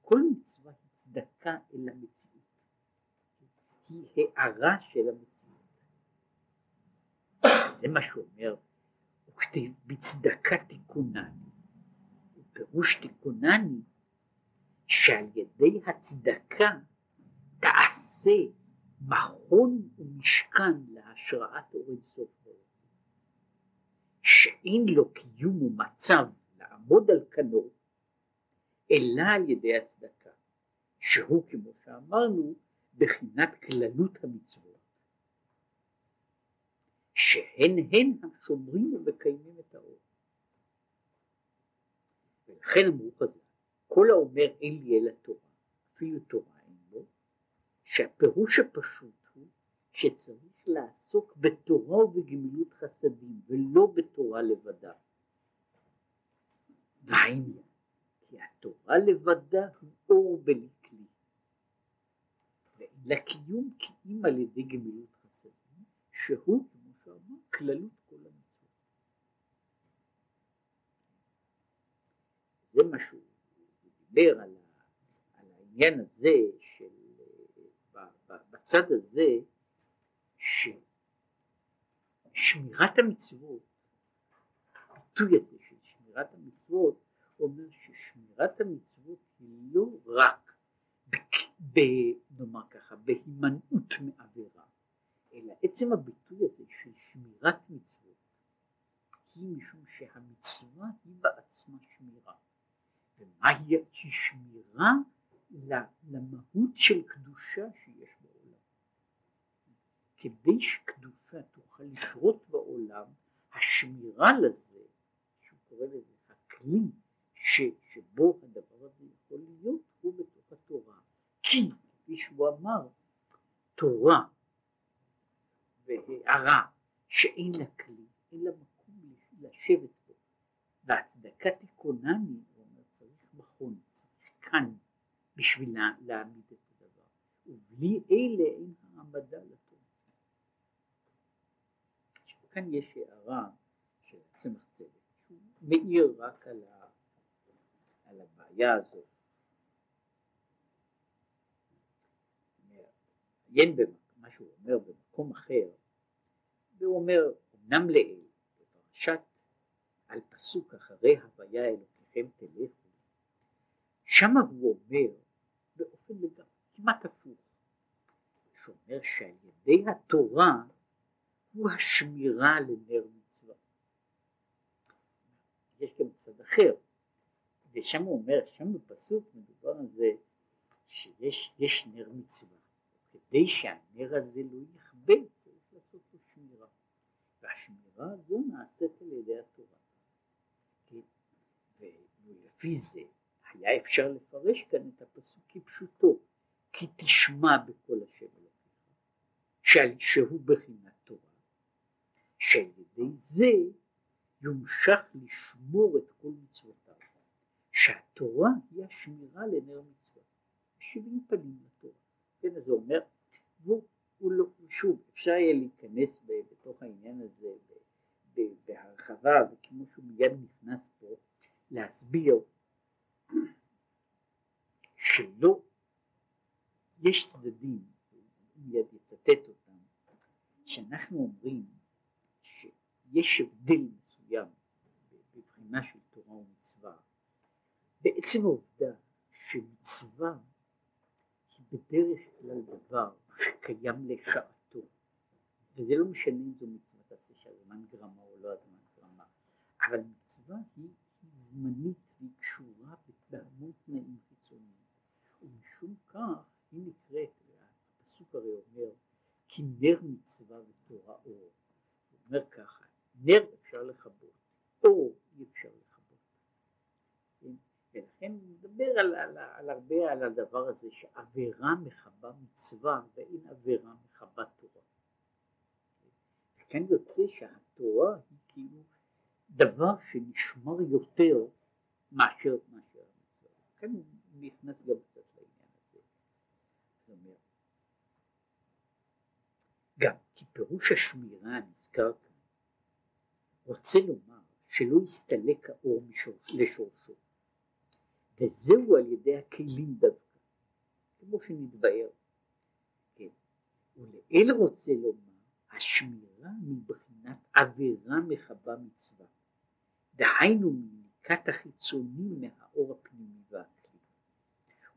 כל מצווה היא צדקה אל המציאות, היא הערה של המציאות. זה מה שאומר וכתיב בצדקה תיקונני, ופירוש תיקונני שעל ידי הצדקה תעשה מכון ומשכן להשראת אור אינסוף שאין לו קיום ומצב לעמוד על כנו אלא על ידי הצדקה שהוא כמו שאמרנו בחינת כללות המצוות שהן הן השומרים ומקיימים את האור. ולכן אמרו חז"ל, כל האומר אין לי אלא תורה, אפילו תורה אין לו, שהפירוש הפשוט הוא שצריך לעסוק בתורה ובגמילות חסדים ולא בתורה לבדה. והעניין, כי התורה לבדה הוא אור בלי כלי, לקיום כי אם על ידי גמילות חסדים, שהוא שאמר כללות כל המצוות. זה מה שהוא דיבר על, על העניין הזה של בצד הזה ששמירת המצוות, הביטוי הזה של שמירת המצוות, אומר ששמירת המצוות היא לא רק ב, נאמר ככה, בהימנעות מעבירה, אלא עצם הביטוי הזה של שמירת מצוות היא משום שהמצווה היא בעצמה שמירה. ומהי שמירה למהות של קדושה שיש בעולם. כדי שקדושה תוכל לשרות בעולם, השמירה לזה, שהוא קורא לזה הכלי ש, שבו הדבר הזה יכול להיות, הוא בתוך התורה. כי, כפי שהוא אמר, תורה והערה שאין לה כלי, אין לה מקום לשבת בו. והצדקה תיכונני, הוא אומר, צריך מכון, צריך כאן בשביל להעמיד את הדבר. ובלי אלה אין העמדה לתורה. כאן יש הערה של צמח צדק, שהוא מאיר רק על, ה, על הבעיה הזאת. עיין במה שהוא אומר במקום אחר, והוא אומר, אמנם לעיל, בפרשת על פסוק אחרי הוויה אלוקיכם תלכו, שמה הוא אומר באופן לגמרי, כמעט הפוך, שאומר שעל ידי התורה הוא השמירה לנר מצווה. יש גם צד אחר, ושם הוא אומר, שם בפסוק מדובר על זה שיש נר מצווה, כדי שהנר הזה לא יכבה לעשות לו שמירה. והשמירה הזו נעשית על ידי התורה. ולפי זה היה אפשר לפרש כאן את הפסוק כפשוטו, כי תשמע בקול השם אלוקיך, שהוא בחינת תורה, שעל ידי זה יומשך לשמור את כל מצוותיו, שהתורה היא השמירה לנר מצוות, שבעים פנים לתורה, כן, אז הוא אומר, והוא לא, שוב, אפשר יהיה להיכנס בתוך העניין הזה בהרחבה, וכמו שהוא מיד נכנס פה, להסביר שלא, יש צדדים, מיד יצטט אותם, שאנחנו אומרים שיש הבדל מסוים בבחינה של בעצם העובדה שמצווה היא בדרך כלל דבר שקיים לשעתו, וזה לא משנה אם זו מצוות עשה שהזמן גרמה או לא הזמן גרמה, אבל מצווה היא זמנית והיא קשורה בהמון תנאים חיצוניים, ומשום כך היא נקראת, הפסוק הרי אומר כי נר מצווה ותורה אור, הוא אומר ככה, נר אפשר לכבות, אור אי אפשר לכבות? ולכן מדבר על, על, על הרבה על הדבר הזה שעבירה מכבה מצווה ואין עבירה מכבה תורה. וכאן יוצא שהתורה היא כאילו דבר שנשמר יותר מאשר מאשר המצווה. הוא נכנס גם קצת לעניין הזה. זאת גם כי פירוש השמירה הנזכר כאן רוצה לומר שלא יסתלק האור לשורשו וזהו על ידי הכלים דווקא. כמו שנתבהר. כן. ולאל רוצה לומר השמירה מבחינת עבירה מכבה מצווה. דהיינו מניקת החיצוני מהאור הפנימי והכלי.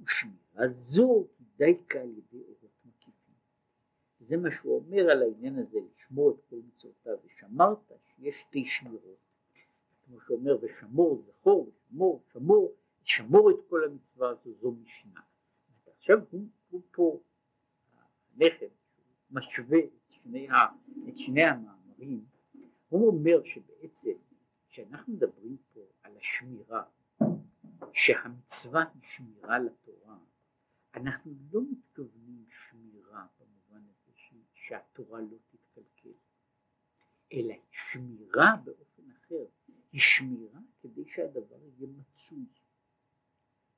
ושמירה זו דייקה על ידי אורות מקיפים. זה מה שהוא אומר על העניין הזה לשמור את כל מצוותיו. ושמרת שיש שתי שמירות. כמו שאומר ושמור זכור ושמור שמור שמור את כל המצווה הזו זו משנה עכשיו הוא, הוא פה הנכד משווה את שני, ה, את שני המאמרים הוא אומר שבעצם כשאנחנו מדברים פה על השמירה, שהמצווה היא שמירה לתורה, אנחנו לא מתכוונים שמירה במובן הזה שהתורה לא תתקלקל, אלא שמירה באופן אחר, היא שמירה כדי שהדבר יהיה מצוי.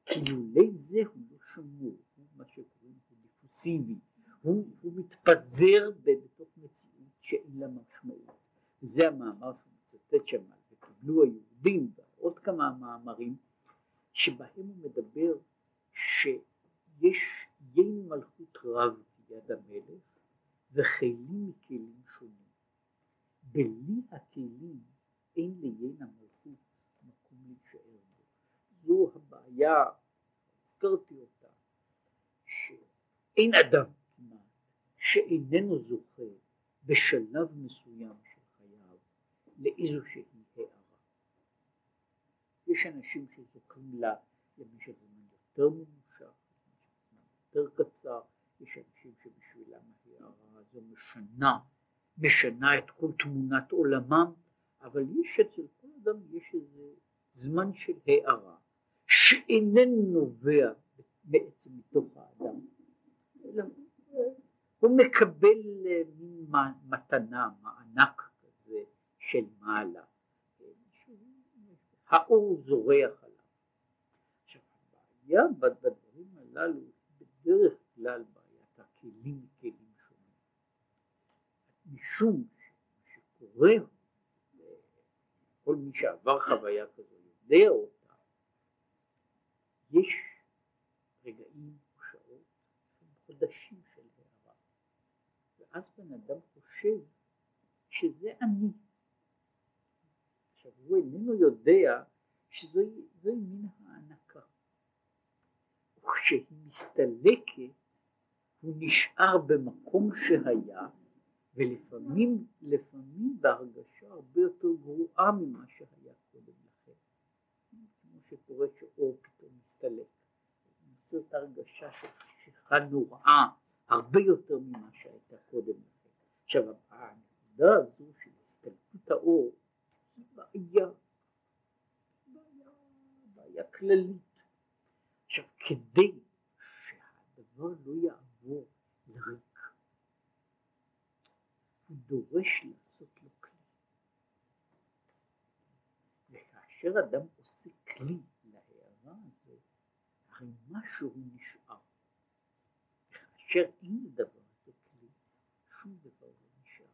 כי לולא זה הוא לא שמור, הוא מה שקוראים לו דיפוסיבי, הוא, הוא מתפזר בתוך מציאות שאין לה משמעות. וזה המאמר שהוא מצטט שם קיבלו היהודים ועוד כמה מאמרים שבהם הוא מדבר שיש ין מלכות רב ביד המלך וכלים מכלים שונים. בלי הכלים אין ליין המלכות מקום להישאר. זו הבעיה, הזכרתי אותה, שאין אדם כמעט שאיננו זוכה בשלב מסוים של חייו לאיזושהי יש אנשים שזוכים לה למשך זמן יותר ממושך, יותר קצר, יש אנשים שבשבילם ההערה הזו משנה, משנה את כל תמונת עולמם, אבל יש אצל כל אדם יש איזה זמן של הערה שאיננו נובע בעצם מתוך האדם, אלא הוא מקבל מין מתנה, מענק כזה של מעלה. האור זורח עליו. עכשיו הבעיה בדברים הללו בדרך כלל בעיית הכלים כלים שונים. משום שקורה, כל מי שעבר חוויה כזו יודע אותה, יש רגעים ושעות חודשים של הערה, ואז בן אדם חושב שזה אני. עכשיו הוא איננו יודע שזוהי מין הענקה. וכשהיא מסתלקת הוא נשאר במקום שהיה ולפעמים לפעמים בהרגשה הרבה יותר גרועה ממה שהיה קודם לכן. כמו שקורה שאור פתאום מסתלק. זאת הרגשה של חשיכה נוראה הרבה יותר ממה שהייתה קודם לכן. עכשיו הנקודה הזו של הסתלקות האור בעיה, בעיה, בעיה כללית. עכשיו כדי שהדבר לא יעבור לריק, הוא דורש לעשות לו כלי. וכאשר אדם עושה כלי הרי משהו נשאר. וכאשר אין לדבר הזה כלי, שום דבר לא נשאר.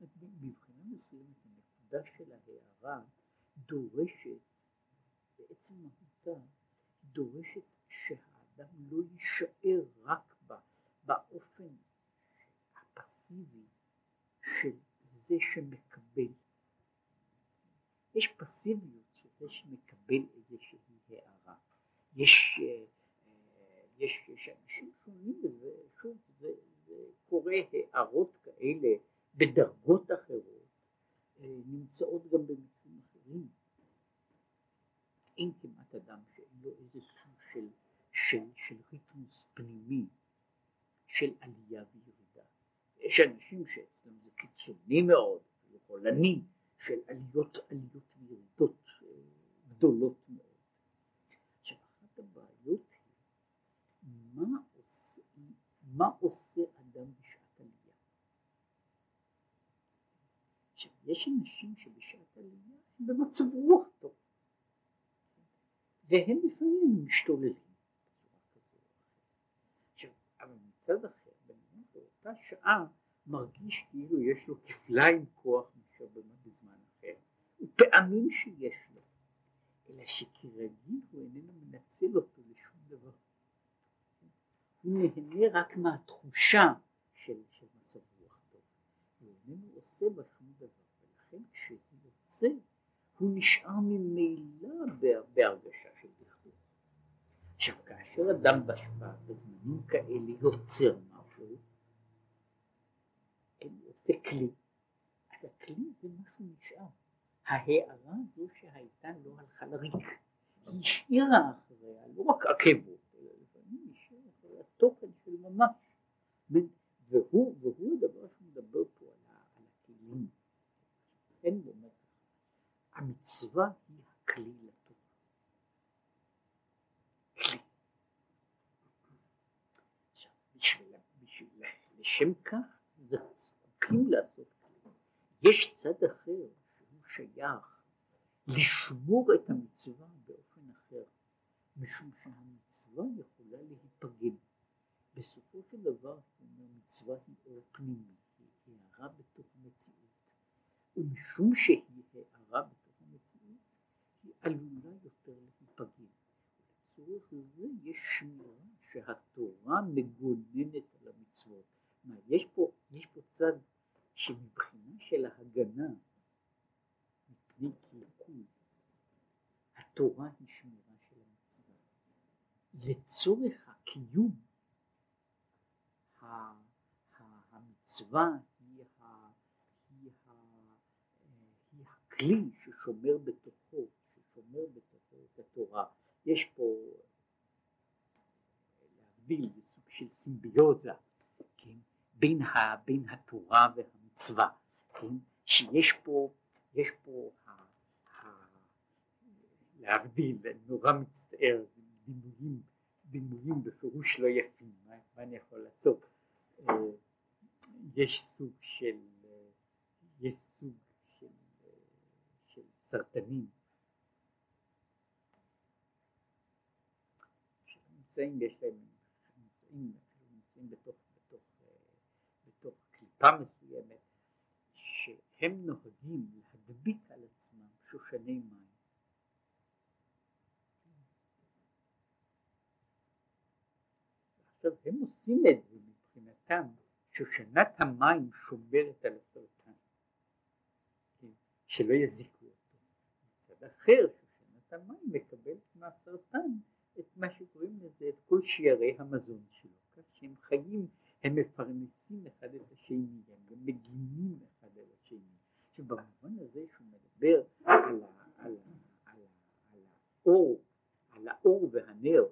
מבחינה מסוימת הנקודה של ההערה דורשת, בעצם מהותה, דורשת שהאדם לא יישאר רק בה, באופן הפסיבי של זה שמקבל. יש פסיביות של זה שמקבל איזושהי הערה. יש, אה, יש, יש אנשים שונים בזה, שוב, זה, זה קורה הערות כאלה בדרגות אחרות, אה, נמצאות גם במקרים אחרים. אין כמעט אדם שאין לו איזה סוג של, של, של ריתמוס פנימי, של עלייה וירידה. יש אנשים שאצלם זה קיצוני מאוד, חולני, של עליות, עליות וירידות אה, גדולות מאוד. עכשיו, אחת הבעיות היא, מה עושה, אדם בשעת עלייה? עכשיו, יש אנשים שבשעת עלייה הם במצב רוח טוב. והם לפעמים משתוללים. עכשיו, אבל מצד אחר, באותה שעה מרגיש כאילו יש לו כפליים כוח מאשר בזמן אחר, ופעמים שיש לו, אלא שכרגיל הוא איננו מנצל אותו לשום דבר. הוא נהנה רק מהתחושה של, של מצב רוח טוב, הוא איננו עושה בה שום דבר, ולכן כשהוא יוצא הוא נשאר ממילא בהרגשה של דכדוך. עכשיו כאשר אדם בשפע בזמנים כאלה יוצר משהו, כן, עושה כלי, אז הכלי זה משהו נשאר. ההערה הזו שהייתה לא הלכה לריק, היא השאירה אחריה לא רק עקבות, אלא לפעמים השאירה אחריה תוכן של ממש. והוא, והוא הדבר שמדבר פה על, הכלים. אין בו המצווה היא הכלי לתורה. בשביל, לשם כך זקוקים לעשות כלי. יש צד אחר שהוא שייך לשמור את המצווה באופן אחר, משום שהמצווה יכולה להיפגם. בסופו של דבר, המצווה היא אור פנימי, היא הערה בתוך המציאות, ומשום שהיא הערה בתוך עלולה יותר להיפגע. לצורך זה יש שמירה שהתורה מגוננת על המצוות. מה, יש פה, יש פה צד שמבחינה של ההגנה מפני קלקול, התורה היא שמירה של המצווה. לצורך הקיום המצווה היא, היא, היא הכלי ששומר בתוכו שומר בתוכו את התורה. יש פה להבדיל בסוג של סימביוזה, כן, בין, ה, בין התורה והמצווה, כן, שיש פה, יש פה ה, ה, להבדיל, אני נורא מצטער, דימויים, דימויים בפירוש לא יפים, מה, מה אני יכול לעשות? אה, יש סוג של, יש סוג של, של סרטנים נמצאים, יש להם, נמצאים, נמצאים בתוך, בתוך, בתוך קליפה מסוימת, שהם נוהגים להדביק על עצמם שושני מים. עכשיו הם עושים את מבחינתם, שושנת המים שומרת על הסרטן, כן, שלא יזיקו אותו. מצד אחר, שושנת המים מקבלת מהסרטן את מה שקוראים לזה, את כל שיירי המזון שלו, כך שהם חיים, הם מפרנסים אחד את השני, הם מגינים אחד על השני. שבמובן הזה שהוא מדבר על, על, על, על האור, על האור והנר,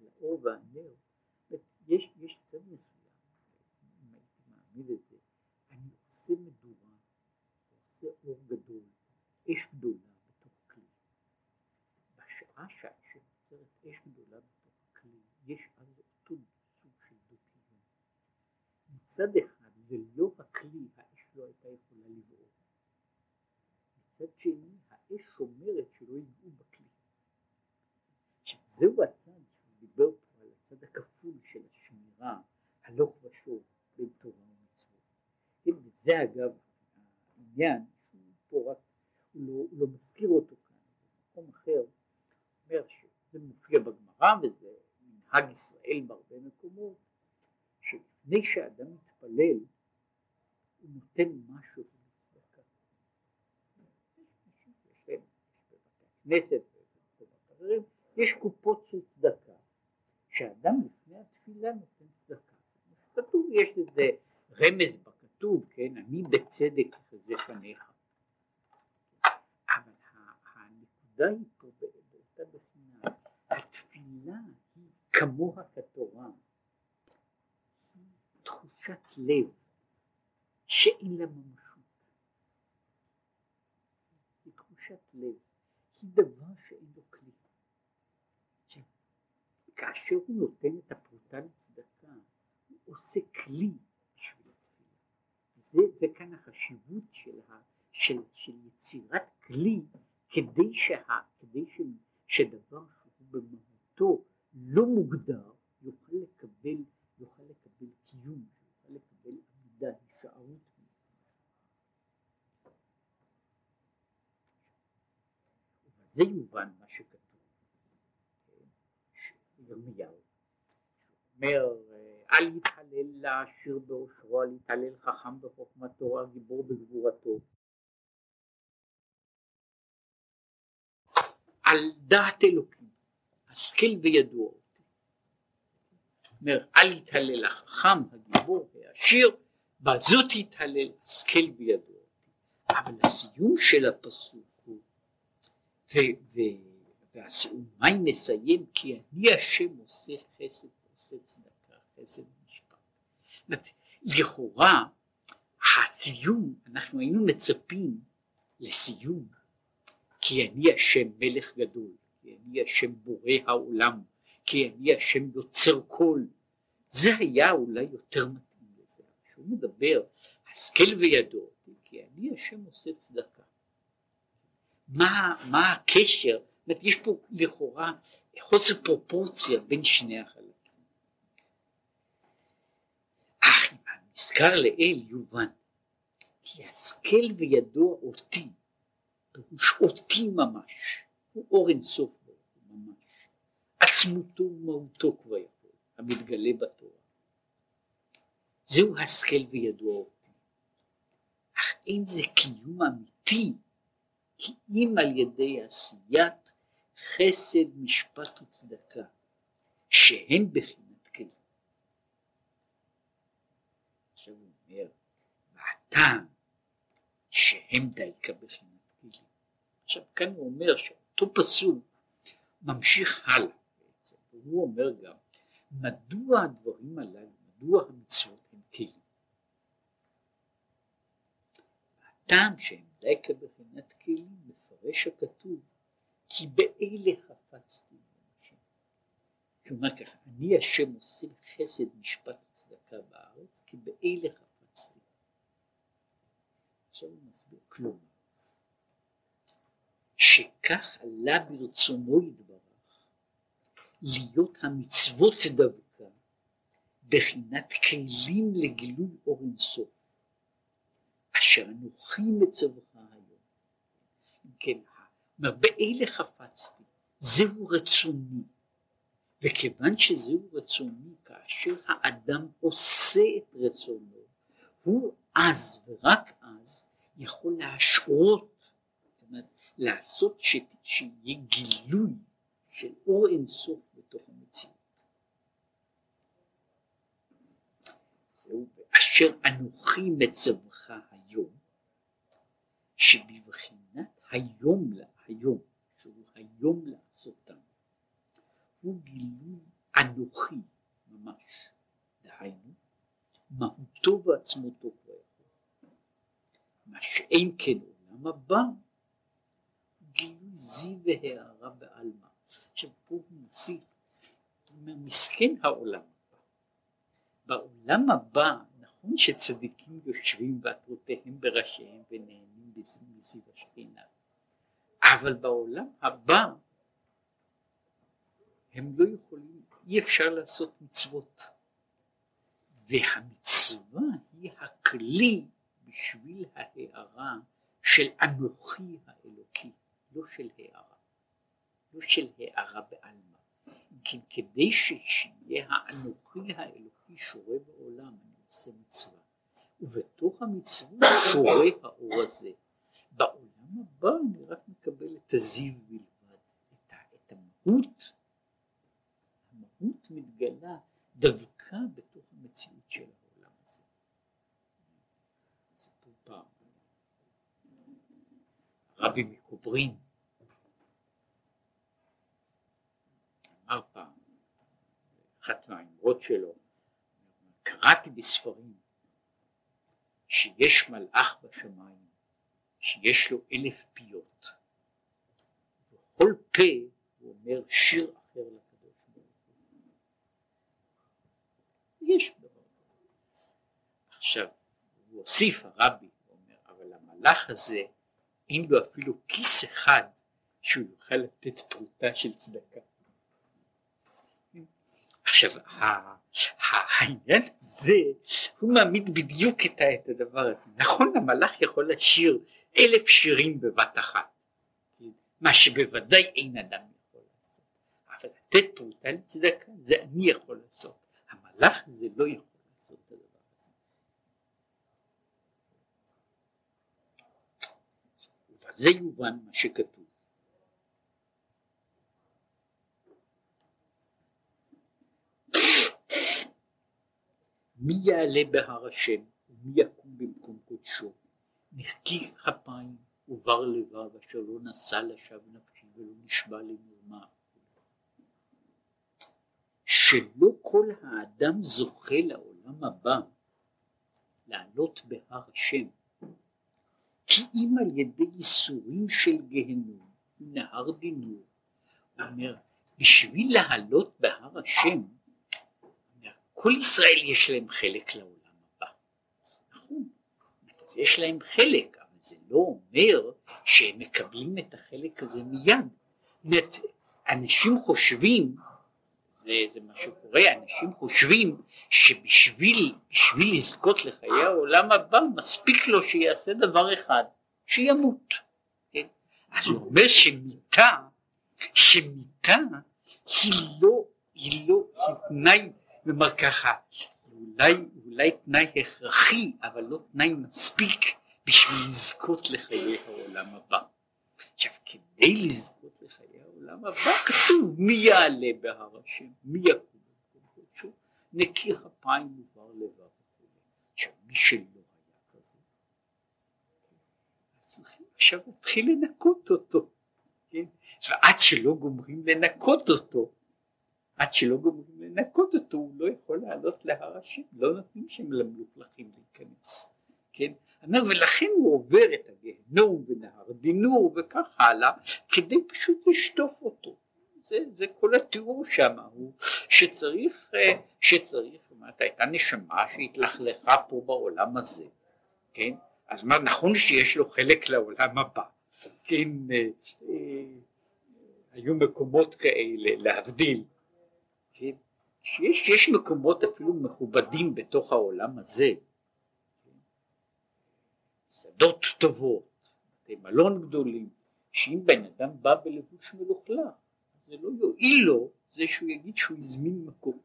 על האור והנר, יש, יש צד מסוים, אם הייתי מעמיד את אני עושה מדורה, עושה אור גדול, אש גדולה בתוך כלי. בשעה שנוצרת אש גדולה בתוך כלי, יש אז אותו סוג של דו-קיום. מצד אחד, ללא בכלי, האש לא הייתה יכולה לבעור. מצד שני, האש שומרת שלא יגעו בכלי. זהו הצד. וזה אגב העניין פה רק, הוא לא, לא מזכיר אותו כאן, במקום אחר אומר שזה מופיע בגמרא וזה מנהג ישראל בהרבה מקומות, שלפני שאדם מתפלל הוא נותן משהו. יש קופות של צדקה, שאדם לפני התפילה נותן צדקה. כתוב, יש לזה רמז אני בצדק אחזה פניך. אבל הנקודה היא פה באותה בחינה, התפילה היא כמוה כתורה, תחושת לב שאין לה ממשות. היא תחושת לב, היא דבר שאין לו כלי. כאשר הוא נותן את הפרוטה לצדקה, הוא עושה כלי בשביל התפילה. זה, זה כאן החשיבות של, ה, של, של יצירת כלי כדי, שה, כדי ש, שדבר שהוא במהותו לא מוגדר יוכל לקבל, יוכל לקבל קיום, יוכל לקבל עמידה, הישארות. ובזה יובן מה שכתוב. ירמיהו. אומר אל יתהלל לעשיר באושרו, אל יתהלל חכם בחוכמתו, הגיבור בגבורתו. על דעת אלוקים, השכיל וידוע אותי. אומר אל יתהלל החכם, הגיבור והעשיר, בזאת יתהלל השכיל וידוע אותי. אבל הסיום של הפסוק הוא ו, ו, והסעומי מסיים כי אני השם עושה חסד עושה צדקה חסד משפט. לכאורה הסיום אנחנו היינו מצפים לסיום כי אני השם מלך גדול כי אני השם בורא העולם כי אני השם יוצר כל. זה היה אולי יותר מתאים לזה. כשהוא מדבר השכל וידו כי אני השם עושה צדקה. מה, מה הקשר? אומרת, יש פה לכאורה חוסר פרופורציה בין שני החלקים. אך אם הנזכר לאל יובן, כי השכל וידוע אותי, פירוש אותי ממש, הוא אור אינסוף ממש, עצמותו ומהותו כבר יכול, המתגלה בתורה. זהו השכל וידוע אותי. אך אין זה קיום אמיתי כי אם על ידי עשיית חסד, משפט וצדקה, שהם בחינת כלים. שהם דייקה בחינת כלים. עכשיו כאן הוא אומר שאותו פסוק ממשיך הלאה בעצם, והוא אומר גם, מדוע הדברים הללו, מדוע המצוות הם כלים? הטעם שהם דייקה בחינת כלים, מפרש הכתוב כי באלה חפצתי אנשים. כלומר ככה, אני השם עושה חסד משפט וצדקה בארץ, כי באלה חפצתי. עכשיו הוא מסביר כלום. שכך עלה ברצונו יתברך להיות המצוות דווקא בחינת כלים לגילוי אור אינסוף אשר אנוכי מצווך היום. כן, באלה חפצתי, זהו רצוני. וכיוון שזהו רצוני, כאשר האדם עושה את רצונו, הוא אז ורק אז יכול להשרות, זאת אומרת, לעשות ש... שיהיה גילוי של אור אינסוף בתוך המציאות. זהו, ואשר אנוכי מצווך היום, שבבחינת היום היום, שהוא היום לעשותם, הוא גילוי אנוכי ממש, דהיינו, מהותו ועצמותו. מה שאין כן עולם הבא, גילוי זי והערה בעלמא. עכשיו פה הוא מוסיף, הוא אומר, מסכן העולם הבא. בעולם הבא, נכון שצדיקים יושבים ועטרותיהם בראשיהם ונהנים מזיו השכינה, אבל בעולם הבא הם לא יכולים, אי אפשר לעשות מצוות. והמצווה היא הכלי בשביל ההארה של אנוכי האלוקי, לא של הארה, לא של הארה בעלמא. כי כדי שיהיה האנוכי האלוקי שורה בעולם, אני עושה מצווה. ובתוך המצווה שורה האור הזה. בעולם הבא אני רק מקבל את הזיו בלבד, את, את המהות. המהות מתגלה דווקא בתוך המציאות של העולם הזה. סיפור פעם. רבי מקוברין אמר פעם, אחת מהאמרות שלו, קראתי בספרים שיש מלאך בשמיים שיש לו אלף פיות וכל פה הוא אומר שיר אחר לקדוש ברוך הוא. יש דבר כזה. עכשיו הוא הוסיף הרבי, הוא אומר, אבל המלאך הזה אין לו אפילו כיס אחד שהוא יוכל לתת פרוטה של צדקה. עכשיו העניין הזה הוא מעמיד בדיוק את הדבר הזה. נכון המלאך יכול לשיר אלף שירים בבת אחת מה שבוודאי אין אדם יכול לעשות. אבל לתת פרוטה לצדקה זה אני יכול לעשות. המלאך זה לא יכול לעשות את הדבר וזה יובן מה שכתוב. מי יעלה בהר השם ומי יקום במקום קודשו נחקי כפיים ובר לבב אשר לא נשא לשווא נפשי ולא נשבע למרמה. שלא כל האדם זוכה לעולם הבא לעלות בהר השם כי אם על ידי ייסורים של גיהנום נהר דינור אומר בשביל לעלות בהר השם כל ישראל יש להם חלק לעולם הבא. נכון, יש להם חלק, אבל זה לא אומר שהם מקבלים את החלק הזה מיד. אנשים חושבים, זה, זה מה שקורה, אנשים חושבים שבשביל לזכות לחיי העולם הבא מספיק לו שיעשה דבר אחד, שימות. כן? אז הוא אומר שמיתה, שמיתה היא לא, היא לא, היא תנאי כלומר ככה, אולי, אולי תנאי הכרחי, אבל לא תנאי מספיק בשביל לזכות לחיי העולם הבא. עכשיו, כדי לזכות העולם הבא, כתוב מי יעלה בהר השם, מי יקום נקי אפיים ובר לבב. עכשיו, מי עכשיו להתחיל לנקות אותו, כן? ועד שלא גומרים לנקות אותו, עד שלא גומרים לנקות אותו הוא לא יכול לעלות להר השם, לא נותנים שם למלוכלכים להיכנס, כן? אומר ולכן הוא עובר את הגיהנום ונהר דינור וכך הלאה כדי פשוט לשטוף אותו, זה, זה כל התיאור שם הוא שצריך, אה, שצריך, זאת אומרת הייתה נשמה שהתלכלכה פה בעולם הזה, כן? אז מה נכון שיש לו חלק לעולם הבא, כן? אה, אה, היו מקומות כאלה להבדיל כן? שיש יש מקומות אפילו מכובדים בתוך העולם הזה? שדות טובות, בתי מלון גדולים, שאם בן אדם בא בלבוש מלוכלך, זה לא יועיל לו זה שהוא יגיד שהוא הזמין מקום,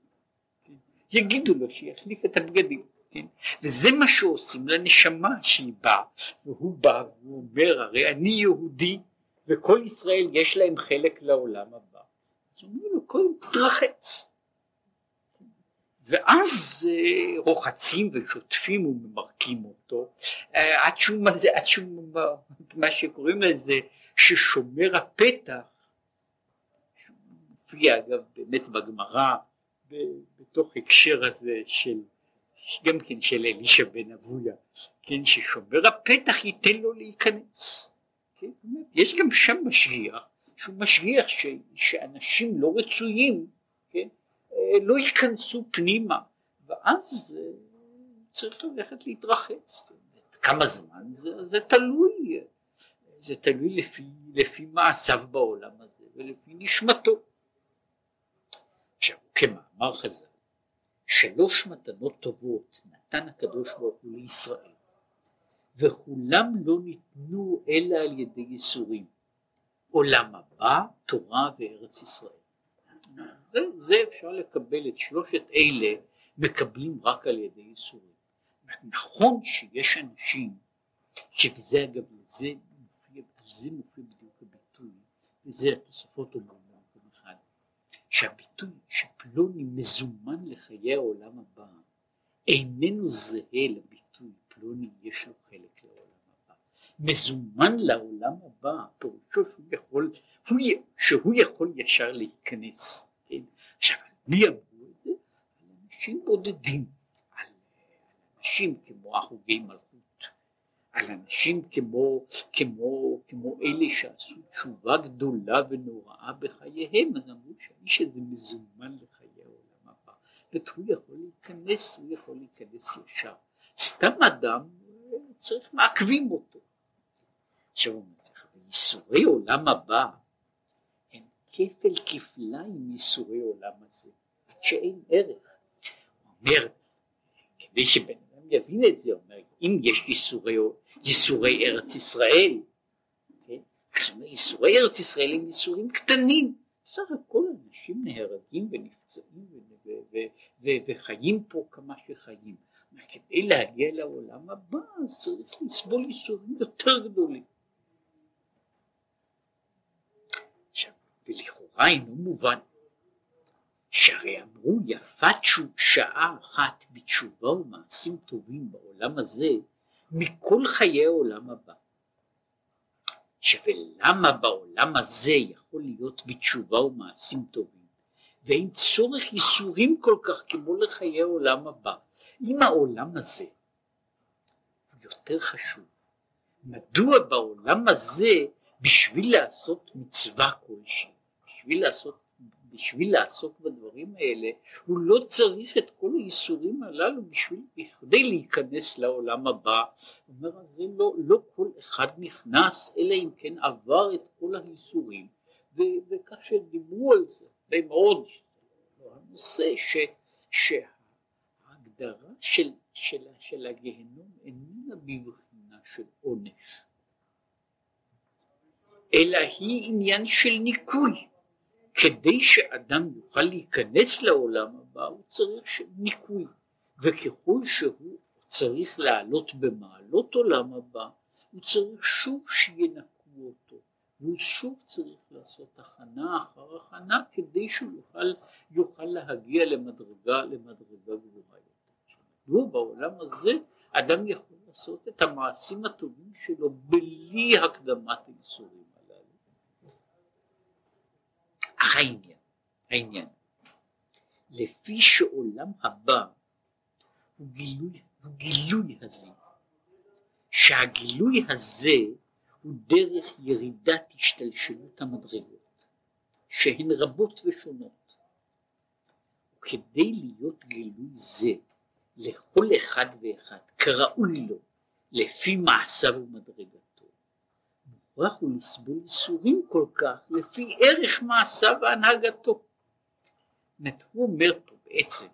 כן? יגידו לו שיחליף את הבגדים, כן? וזה מה שעושים לנשמה שהיא באה, והוא בא והוא אומר הרי אני יהודי וכל ישראל יש להם חלק לעולם הבא אז אומרים לו קודם תרחץ ואז אה, רוחצים ושוטפים וממרקים אותו עד שהוא, עד שהוא מה שקוראים לזה ששומר הפתח מופיע אגב באמת בגמרא בתוך הקשר הזה של גם כן של אלישע בן אבויה כן ששומר הפתח ייתן לו להיכנס כן? יש גם שם משגיח שהוא משגיח ש, שאנשים לא רצויים לא ייכנסו פנימה ואז צריך ללכת להתרחץ. כמה זמן זה, זה תלוי, זה תלוי לפי, לפי מעשיו בעולם הזה ולפי נשמתו. עכשיו, כמאמר חז"ל, שלוש מתנות טובות נתן הקדוש ברוך הוא לישראל, וכולם לא ניתנו אלא על ידי ייסורים. עולם הבא, תורה וארץ ישראל. זה, זה אפשר לקבל את שלושת אלה מקבלים רק על ידי ייסורים. נכון שיש אנשים שבזה אגב לזה מופיע, זה מופיע בדיוק הביטוי וזה התוספות אומרים במקום אחד שהביטוי שפלוני מזומן לחיי העולם הבא איננו זהה לביטוי פלוני יש לו חלק לעולם מזומן לעולם הבא פירושו שהוא יכול הוא, שהוא יכול ישר להיכנס כן? עכשיו מי אמרו את זה? אנשים בודדים. על, אנשים כמו החוגי מלכות. על אנשים כמו, כמו, כמו אלה שעשו תשובה גדולה ונוראה בחייהם אז אמרו שהאיש הזה מזומן לחיי העולם הבא. זאת הוא יכול להיכנס הוא יכול להיכנס ישר. סתם אדם צריך מעכבים אותו עכשיו הוא אומר לך בייסורי עולם הבא הם כפל כפליים מייסורי עולם הזה עד שאין ערך אומר כדי שבן אדם יבין את זה אומר אם יש ייסורי, ייסורי ארץ ישראל כן? אז אומר ייסורי ארץ ישראל הם ייסורים קטנים בסך הכל אנשים נהרגים ונפצעים וחיים פה כמה שחיים כדי להגיע לעולם הבא צריך לסבול ייסורים יותר גדולים. עכשיו, ולכאורה אינו מובן. שהרי אמרו יפת שעה אחת בתשובה ומעשים טובים בעולם הזה מכל חיי העולם הבא. ולמה בעולם הזה יכול להיות בתשובה ומעשים טובים? ואין צורך ייסורים כל כך כמו לחיי העולם הבא. אם העולם הזה יותר חשוב, מדוע בעולם הזה בשביל לעשות מצווה כלשהי, בשביל לעשות, בשביל לעסוק בדברים האלה, הוא לא צריך את כל הייסורים הללו בשביל, בכדי להיכנס לעולם הבא. הוא אומר, זה לא, לא כל אחד נכנס, אלא אם כן עבר את כל הייסורים, וכך שדיברו על זה, די מאוד, הנושא ש... ש ההגדרה של, של, של הגיהנום איננה בבחינה של עונש, אלא היא עניין של ניקוי. כדי שאדם יוכל להיכנס לעולם הבא הוא צריך ניקוי, וככל שהוא צריך לעלות במעלות עולם הבא, הוא צריך שוב שינקו אותו, והוא שוב צריך לעשות הכנה אחר הכנה כדי שהוא יוכל, יוכל להגיע למדרגה, למדרגה גבוהה יותר. מדוע בעולם הזה אדם יכול לעשות את המעשים הטובים שלו בלי הקדמת הייסורים הללו. אך העניין, העניין, לפי שעולם הבא הוא גילוי, הוא גילוי הזה, שהגילוי הזה הוא דרך ירידת השתלשלות המדרגות, שהן רבות ושונות. וכדי להיות גילוי זה, לכל אחד ואחד כראוי לו לפי מעשיו ומדרגתו. מוכרח הוא לסבול ייסורים כל כך לפי ערך מעשיו והנהגתו. זאת הוא אומר פה בעצם,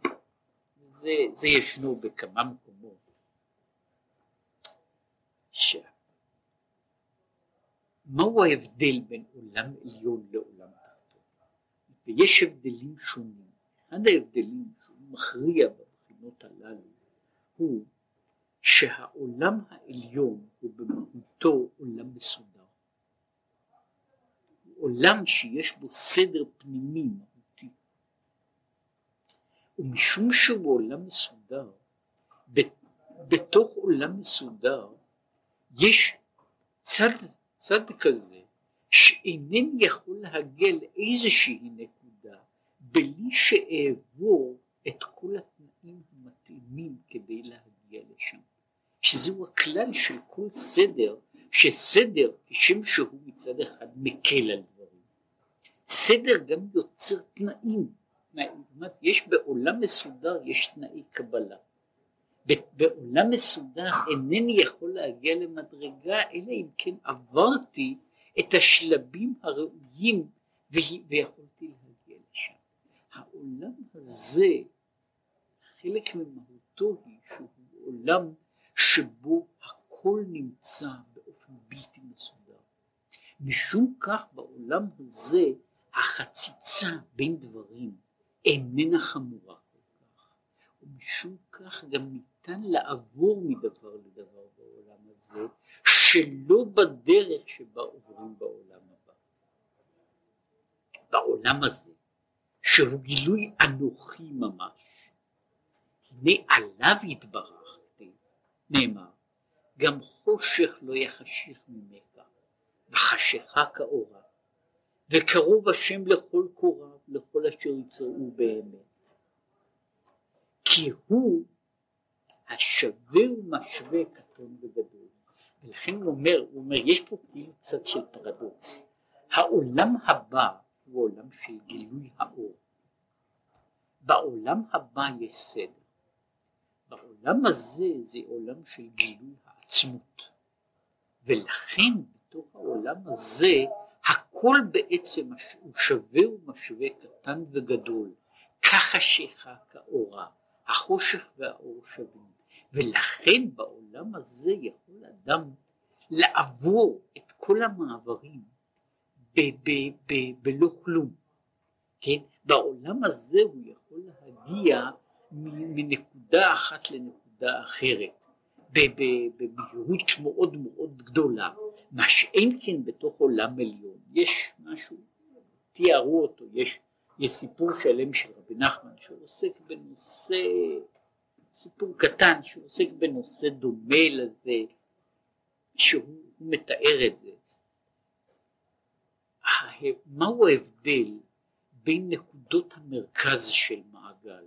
זה, זה ישנו בכמה מקומות, ש... מהו ההבדל בין עולם עליון לעולם תחתון? ויש הבדלים שונים. אחד ההבדלים שהוא מכריע בו הבחינות הללו הוא שהעולם העליון הוא במהותו עולם מסודר. עולם שיש בו סדר פנימי מהותי. ומשום שהוא עולם מסודר, בתוך עולם מסודר יש צד, צד כזה שאינני יכול להגיע לאיזושהי נקודה בלי שאעבור את כל התנאים המתאימים כדי להגיע לשם. שזהו הכלל של כל סדר, שסדר כשם שהוא מצד אחד מקל על דברים, סדר גם יוצר תנאים, אומרת יש בעולם מסודר יש תנאי קבלה, בעולם מסודר אינני יכול להגיע למדרגה אלא אם כן עברתי את השלבים הראויים ויכולתי להגיע לשם. העולם הזה חלק ממהותו היא שהוא עולם שבו הכל נמצא מסודר. משום כך בעולם הזה החציצה בין דברים איננה חמורה כל כך, ומשום כך גם ניתן לעבור מדבר לדבר בעולם הזה, שלא בדרך שבה עוברים בעולם הבא. בעולם הזה, שהוא גילוי אנוכי ממש, הנה עליו התברכתי, נאמר, גם חושך לא יחשיך ממך, וחשיכה כאורה, וקרוב השם לכל קוריו, לכל אשר יצאו באמת. כי הוא השווה ומשווה קטון וגדול. ולכן הוא אומר, הוא אומר, יש פה כאילו צד של פרדוקס. העולם הבא הוא עולם של גילוי האור. בעולם הבא יש סדר. בעולם הזה זה עולם של גילוי העצמות. ולכן בתוך העולם הזה הכל בעצם הוא שווה ומשווה קטן וגדול, כחשיכה כאורה, החושך והאור שווים, ולכן בעולם הזה יכול אדם לעבור את כל המעברים בלא כלום, כן? בעולם הזה הוא יכול להגיע מנקודה אחת לנקודה אחרת, במהירות מאוד מאוד גדולה, מה שאין כן בתוך עולם עליון, יש משהו, תיארו אותו, יש, יש סיפור שלם של רבי נחמן שעוסק בנושא, סיפור קטן שעוסק בנושא דומה לזה, שהוא מתאר את זה. מהו ההבדל בין נקודות המרכז של מעגל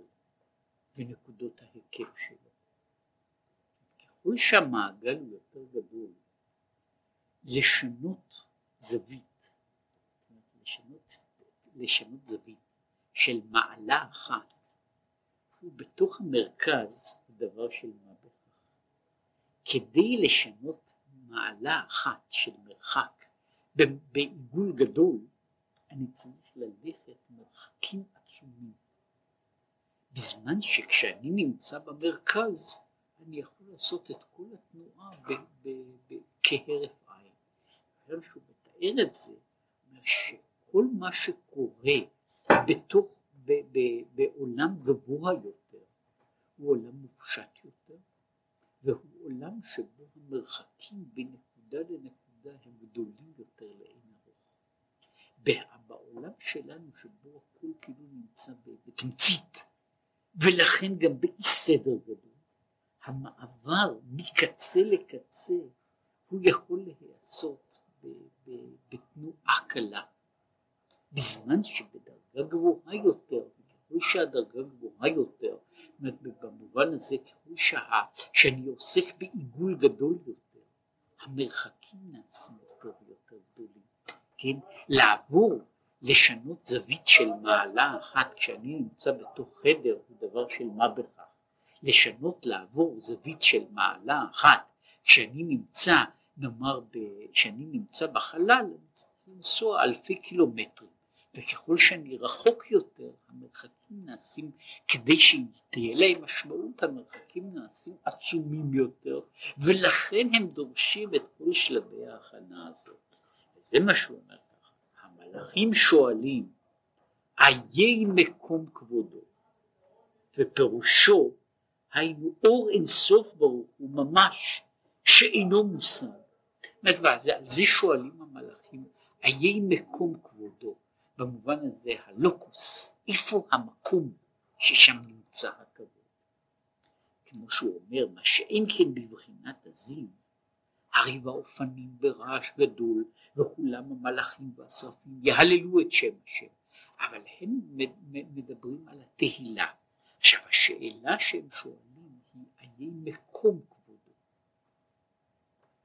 ונקודות ההיקף שלו? ככל שהמעגל הוא יותר גדול, לשנות זווית, לשנות, לשנות זווית של מעלה אחת, הוא בתוך המרכז דבר של מה בכך. כדי לשנות מעלה אחת של מרחק בעיגול גדול, אני צריך ללכת מרחקים עצומים. בזמן שכשאני נמצא במרכז, אני יכול לעשות את כל התנועה כהרף עין. היום שהוא מתאר את זה, שכל מה שקורה בתוך, ב, ב, בעולם גבוה יותר, הוא עולם מופשט יותר, והוא עולם שבו המרחקים בין נקודה לנקודה הם גדולים יותר לאין ארוך. בעולם שלנו שבו הכל כאילו נמצא בתמצית, ולכן גם באי סדר גדול. המעבר מקצה לקצה הוא יכול להיעשות בתנועה קלה, בזמן שבדרגה גבוהה יותר, ככל שהדרגה גבוהה יותר, במובן הזה ככל שה, שאני עוסק בעיגול גדול יותר, המרחקים נעשים יותר ויותר גדולים, כן? לעבור, לשנות זווית של מעלה אחת כשאני נמצא בתוך חדר הוא דבר של מה בכך. לשנות לעבור זווית של מעלה אחת כשאני נמצא נאמר כשאני נמצא בחלל אני צריך לנסוע אלפי קילומטרים. וככל שאני רחוק יותר המרחקים נעשים כדי שתהיה להם משמעות המרחקים נעשים עצומים יותר ולכן הם דורשים את כל שלבי ההכנה הזאת. וזה מה שהוא אומר ככה המלאכים שואלים איי מקום כבודו ופירושו היינו אור אינסוף ברוך הוא ממש שאינו מושג. זאת על זה שואלים המלאכים, איי מקום כבודו, במובן הזה הלוקוס, איפה המקום ששם נמצא הכבוד. כמו שהוא אומר, מה שאין כן בבחינת הזיו, הרי באופנים ברעש גדול, וכולם המלאכים והשרפים יהללו את שם השם, אבל הם מדברים על התהילה. עכשיו השאלה שהם שואלים היא היה מקום כבודו,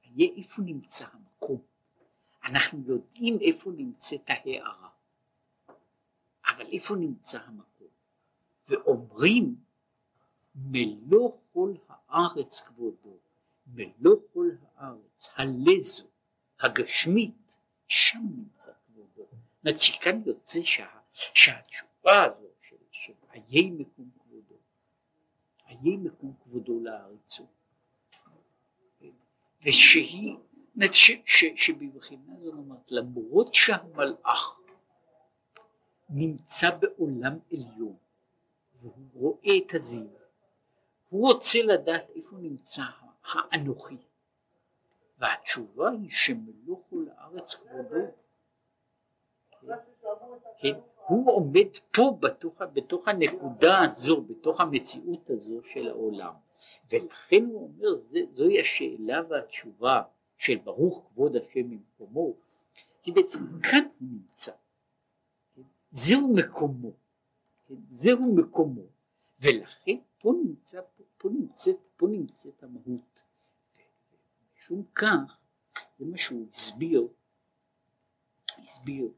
היה איפה נמצא המקום, אנחנו יודעים איפה נמצאת ההערה, אבל איפה נמצא המקום, ואומרים מלוא כל הארץ כבודו, מלוא כל הארץ, הלזו, הגשמית, שם נמצא כבודו. זאת אומרת שכאן יוצא שה, שהתשובה הזו של, של מקום איי מקום כבודו לעריצות, ושהיא, ש, ש, שבבחינה זו אומרת, למרות שהמלאך נמצא בעולם עליון והוא רואה את הזיו, הוא רוצה לדעת איפה נמצא האנוכי, והתשובה היא שמלוא כל הארץ כבודו. כן, הוא עומד פה בתוך, בתוך הנקודה הזו, בתוך המציאות הזו של העולם, ולכן הוא אומר, זה, זוהי השאלה והתשובה של ברוך כבוד השם ממקומו, כי בעצם כאן הוא נמצא? זהו מקומו? זהו מקומו, ולכן פה נמצא, פה, פה נמצאת, פה נמצאת המהות. משום כך, זה מה שהוא הסביר, הסביר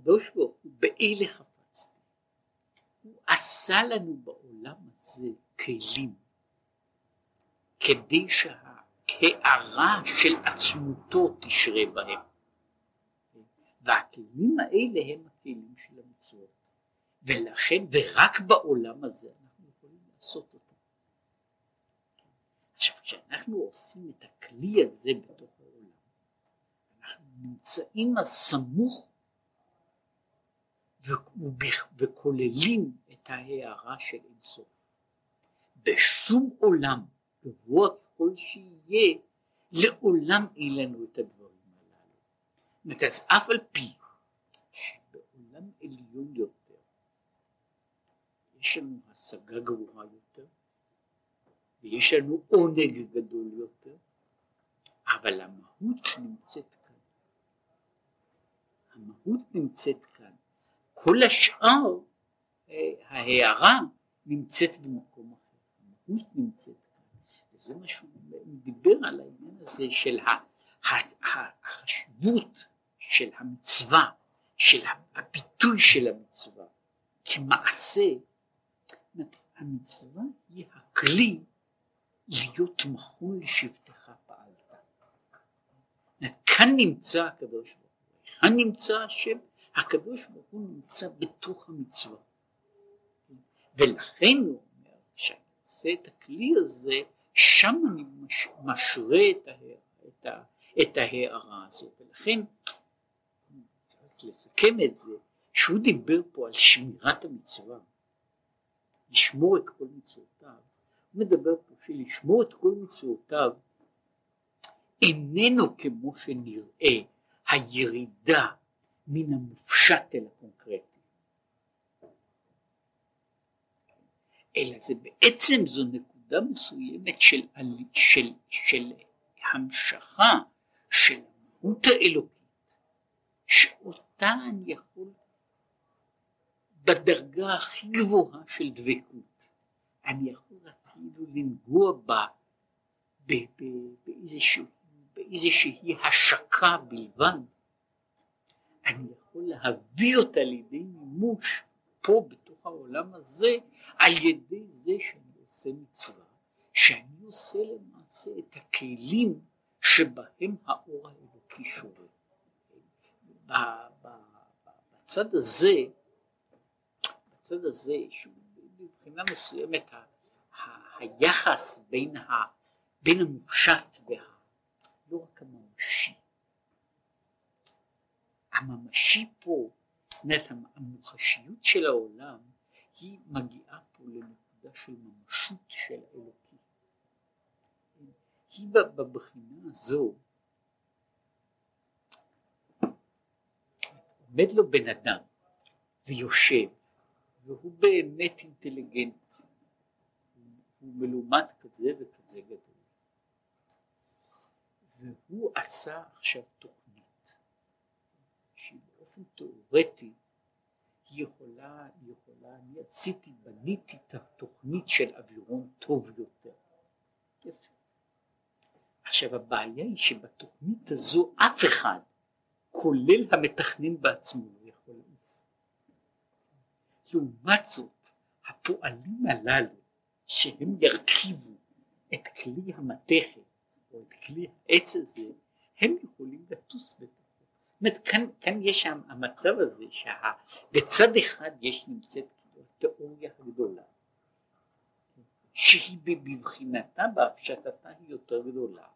שהקדוש ברוך הוא באלה חפצתי, הוא עשה לנו בעולם הזה כלים כדי שההארה של עצמותו תשרה בהם. והכלים האלה הם הכלים של המצוות. ולכן, ורק בעולם הזה אנחנו יכולים לעשות אותם. עכשיו, כשאנחנו עושים את הכלי הזה בתוך העולם, אנחנו נמצאים אז סמוך וכוללים את ההערה של אינסוף. בשום עולם, גבוה ככל שיהיה, לעולם אין לנו את הדברים הללו. אז אף על פי שבעולם עליון יותר יש לנו השגה גבוהה יותר, ויש לנו עונג גדול יותר, אבל המהות נמצאת כאן. המהות נמצאת כאן. כל השאר, אה, ההערה נמצאת במקום אחר. המהות נמצאת כאן. וזה מה שהוא דיבר על העניין הזה של החשיבות של המצווה, של הביטוי של המצווה כמעשה המצווה היא הכלי להיות מכון לשבטך פעלת. כאן נמצא הקדוש ברוך הוא, כאן נמצא השם, הקדוש ברוך הוא נמצא בתוך המצווה. ולכן הוא אומר, כשאני עושה את הכלי הזה, שם אני מש, משרה את, ההערה, את, ה, את ההערה הזו, ולכן לסכם את זה, שהוא דיבר פה על שמירת המצווה, לשמור את כל מצוותיו, הוא מדבר פה שלשמור את כל מצוותיו איננו כמו שנראה הירידה מן המופשט אל הקונקרטי, אלא זה בעצם זו נקודה מסוימת של, של, של המשכה של המהות האלוקית, שאותה אני יכול בדרגה הכי גבוהה של דבקות. אני יכול אפילו לנגוע בה באיזושהי השקה בלבד. אני יכול להביא אותה לידי מימוש פה בתוך העולם הזה על ידי זה שאני עושה מצווה, שאני עושה למעשה את הכלים שבהם האור האלוקי שורה. בצד הזה הצד הזה שהוא מבחינה מסוימת היחס בין, ה, בין המופשט וה... לא רק הממשי. הממשי פה, זאת אומרת המוחשיות של העולם היא מגיעה פה לנקודה של ממשות של אלוקים. היא בבחינה הזו עומד לו בן אדם ויושב והוא באמת אינטליגנט, הוא מלומד כזה וכזה גדול. והוא עשה עכשיו תוכנית באופן תיאורטי היא יכולה, היא יכולה, אני עשיתי, בניתי את התוכנית של אווירון טוב יותר. יפה. עכשיו הבעיה היא שבתוכנית הזו אף אחד, כולל המתכנן בעצמו, לעומת זאת, הפועלים הללו שהם ירכיבו את כלי המתכת או את כלי העץ הזה, הם יכולים לטוס בתוכו. אומרת, כאן, כאן יש המצב הזה שבצד אחד יש נמצאת התיאוריה הגדולה, שהיא בבחינתה, בהפשטתה היא יותר גדולה,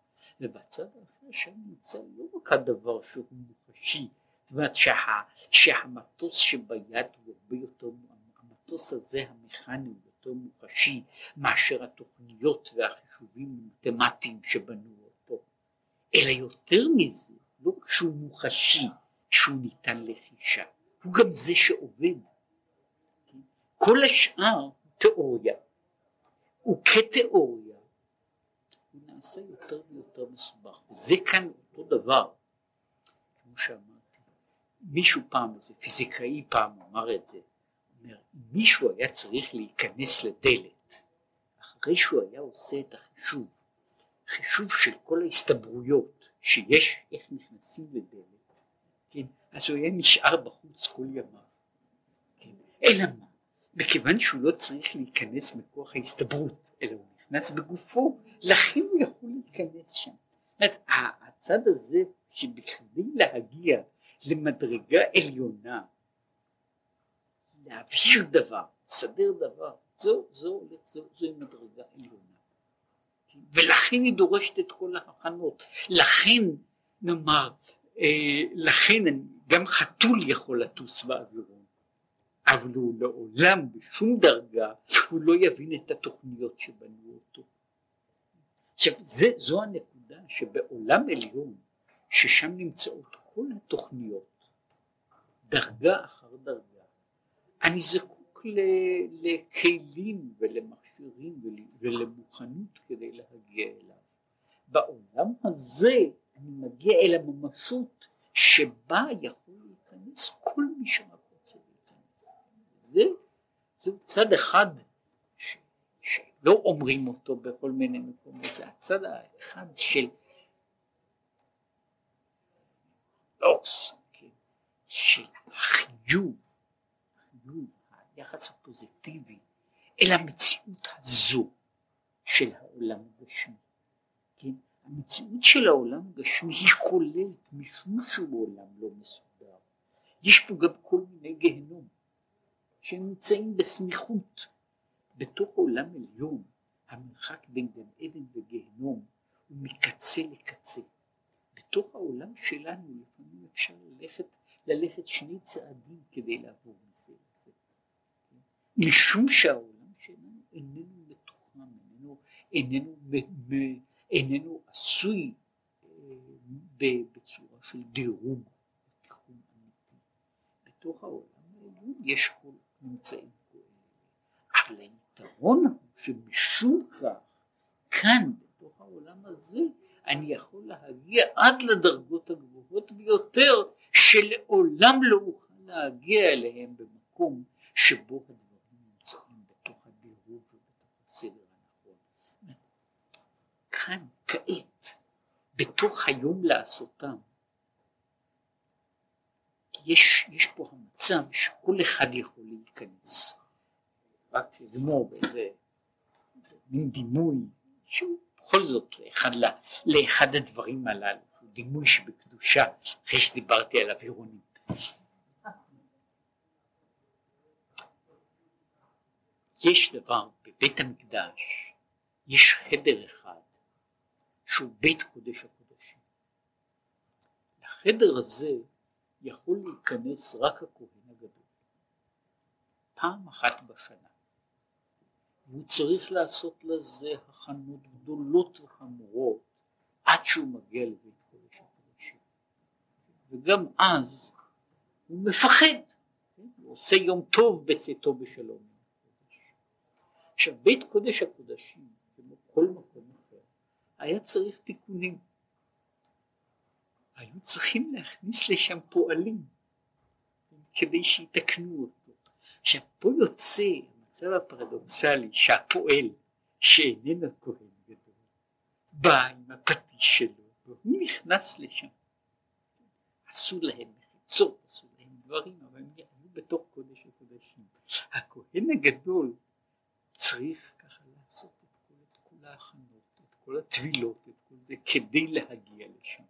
ובצד האחר שם נמצא לא רק הדבר שהוא מוחשי, זאת אומרת שה, שהמטוס שביד הוא הרבה יותר, המטוס הזה המכני הוא יותר מוחשי מאשר התוכניות והחישובים המתמטיים שבנו אותו, אלא יותר מזה, לא רק שהוא מוחשי, שהוא ניתן לחישה, הוא גם זה שעובד. כל השאר תיאוריה, וכתיאוריה הוא נעשה יותר ויותר מסובך, וזה כאן אותו דבר, כמו שאמרתי, מישהו פעם, איזה פיזיקאי פעם אמר את זה, אומר, מישהו היה צריך להיכנס לדלת, אחרי שהוא היה עושה את החישוב, חישוב של כל ההסתברויות שיש, איך נכנסים לדלת, כן, אז הוא היה נשאר בחוץ כל ימיו, כן, אלא מה? מכיוון שהוא לא צריך להיכנס מכוח ההסתברות, אלא הוא נכנס בגופו, לכן הוא יכול להיכנס שם. זאת הצד הזה שבכדי להגיע למדרגה עליונה, להבהיר דבר, לסדר דבר, זו, זו, זו, זו, זו מדרגה עליונה. ולכן היא דורשת את כל ההכנות. לכן, נאמר, אה, לכן גם חתול יכול לטוס באווירון. אבל הוא לעולם בשום דרגה הוא לא יבין את התוכניות שבנו אותו. עכשיו זה, זו הנקודה שבעולם עליון ששם נמצאות כל התוכניות דרגה אחר דרגה אני זקוק לכלים ולמכשירים ולמוכנות כדי להגיע אליו. בעולם הזה אני מגיע אל הממשות שבה יכול להיכנס כל מי שרק זה, זה צד אחד ש, שלא אומרים אותו בכל מיני מקומות, זה הצד האחד של לוס, כן, של החיוב, החיוב, היחס הפוזיטיבי אל המציאות הזו של העולם הגשמי. כן? המציאות של העולם הגשמי היא כוללת משום שהוא עולם לא מסודר. יש פה גם כל מיני גיהנום. שנמצאים בסמיכות. בתוך עולם עליון המרחק בין גן עדן וגיהנום הוא מקצה לקצה. בתוך העולם שלנו לפעמים אפשר ללכת, ללכת שני צעדים כדי לעבור מזה לזה. משום שהעולם איננו מתוחם, איננו, איננו, איננו, עשוי אה, בצורה של דירוג, תיחום אמיתי. בתוך העולם העליון יש כל נמצאים פה. אבל היתרון הוא שמשום כך כאן בתוך העולם הזה אני יכול להגיע עד לדרגות הגבוהות ביותר שלעולם לא אוכל להגיע אליהם במקום שבו הדברים נמצאים בתוך הדירוג ובתוך הסדר הנכון. כאן כעת בתוך היום לעשותם יש, יש פה המצב שכל אחד יכול להיכנס. רק לגמור באיזה מין דימוי שהוא בכל זאת לאחד, לאחד הדברים הללו, הוא דימוי שבקדושה, אחרי שדיברתי על אווירונים. יש דבר בבית המקדש, יש חדר אחד שהוא בית קודש הקודשים. לחדר הזה יכול להיכנס רק הכהן הגדול, פעם אחת בשנה. והוא צריך לעשות לזה הכנות גדולות וחמורות עד שהוא מגיע לבית קודש הקודשים. וגם אז הוא מפחד? הוא עושה יום טוב בצאתו בשלום. עכשיו בית קודש הקודשים, כמו כל מקום היה צריך תיקונים. היו צריכים להכניס לשם פועלים כדי שיתקנו אותו. עכשיו פה יוצא המצב הפרדוקסלי שהפועל שאיננו כהן גדול בא עם הפטיש שלו והוא נכנס לשם. עשו להם מחיצות, עשו להם דברים, אבל הם היו בתוך קודש הקודשים. הכהן הגדול צריך כל הטבילות, את כל זה, כדי להגיע לשם.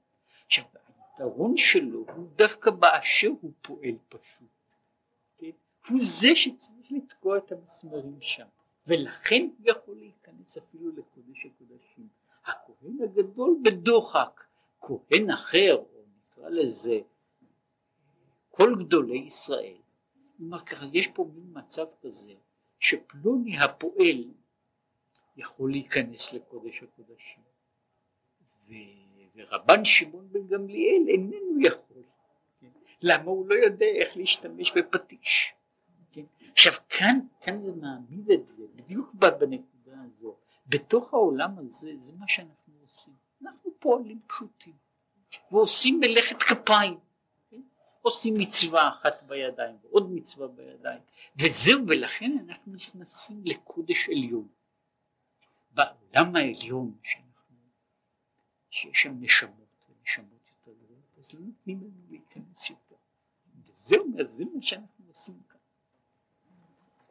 עכשיו, היתרון שלו הוא דווקא באשר הוא פועל פשוט. כן? הוא זה שצריך לתקוע את המסמרים שם, ולכן הוא יכול להיכנס אפילו לקודש הקודשים. הכהן הגדול בדוחק, כהן אחר, או נקרא לזה כל גדולי ישראל, כלומר יש פה מין מצב כזה שפלוני הפועל יכול להיכנס לקודש הקודשים. ו... ורבן שמעון בן גמליאל איננו יכול. כן? למה? הוא לא יודע איך להשתמש בפטיש. כן? עכשיו כאן, כאן זה מעמיד את זה בדיוק בנקודה הזו. בתוך העולם הזה זה מה שאנחנו עושים. אנחנו פועלים פשוטים. ועושים מלאכת כפיים. עושים מצווה אחת בידיים ועוד מצווה בידיים. וזהו ולכן אנחנו נכנסים לקודש עליון בעולם העליון שאנחנו שיש שם נשמות ונשמות יותר גדולות אז לא נותנים לנו להיכנס יותר וזהו זה מה שאנחנו עושים כאן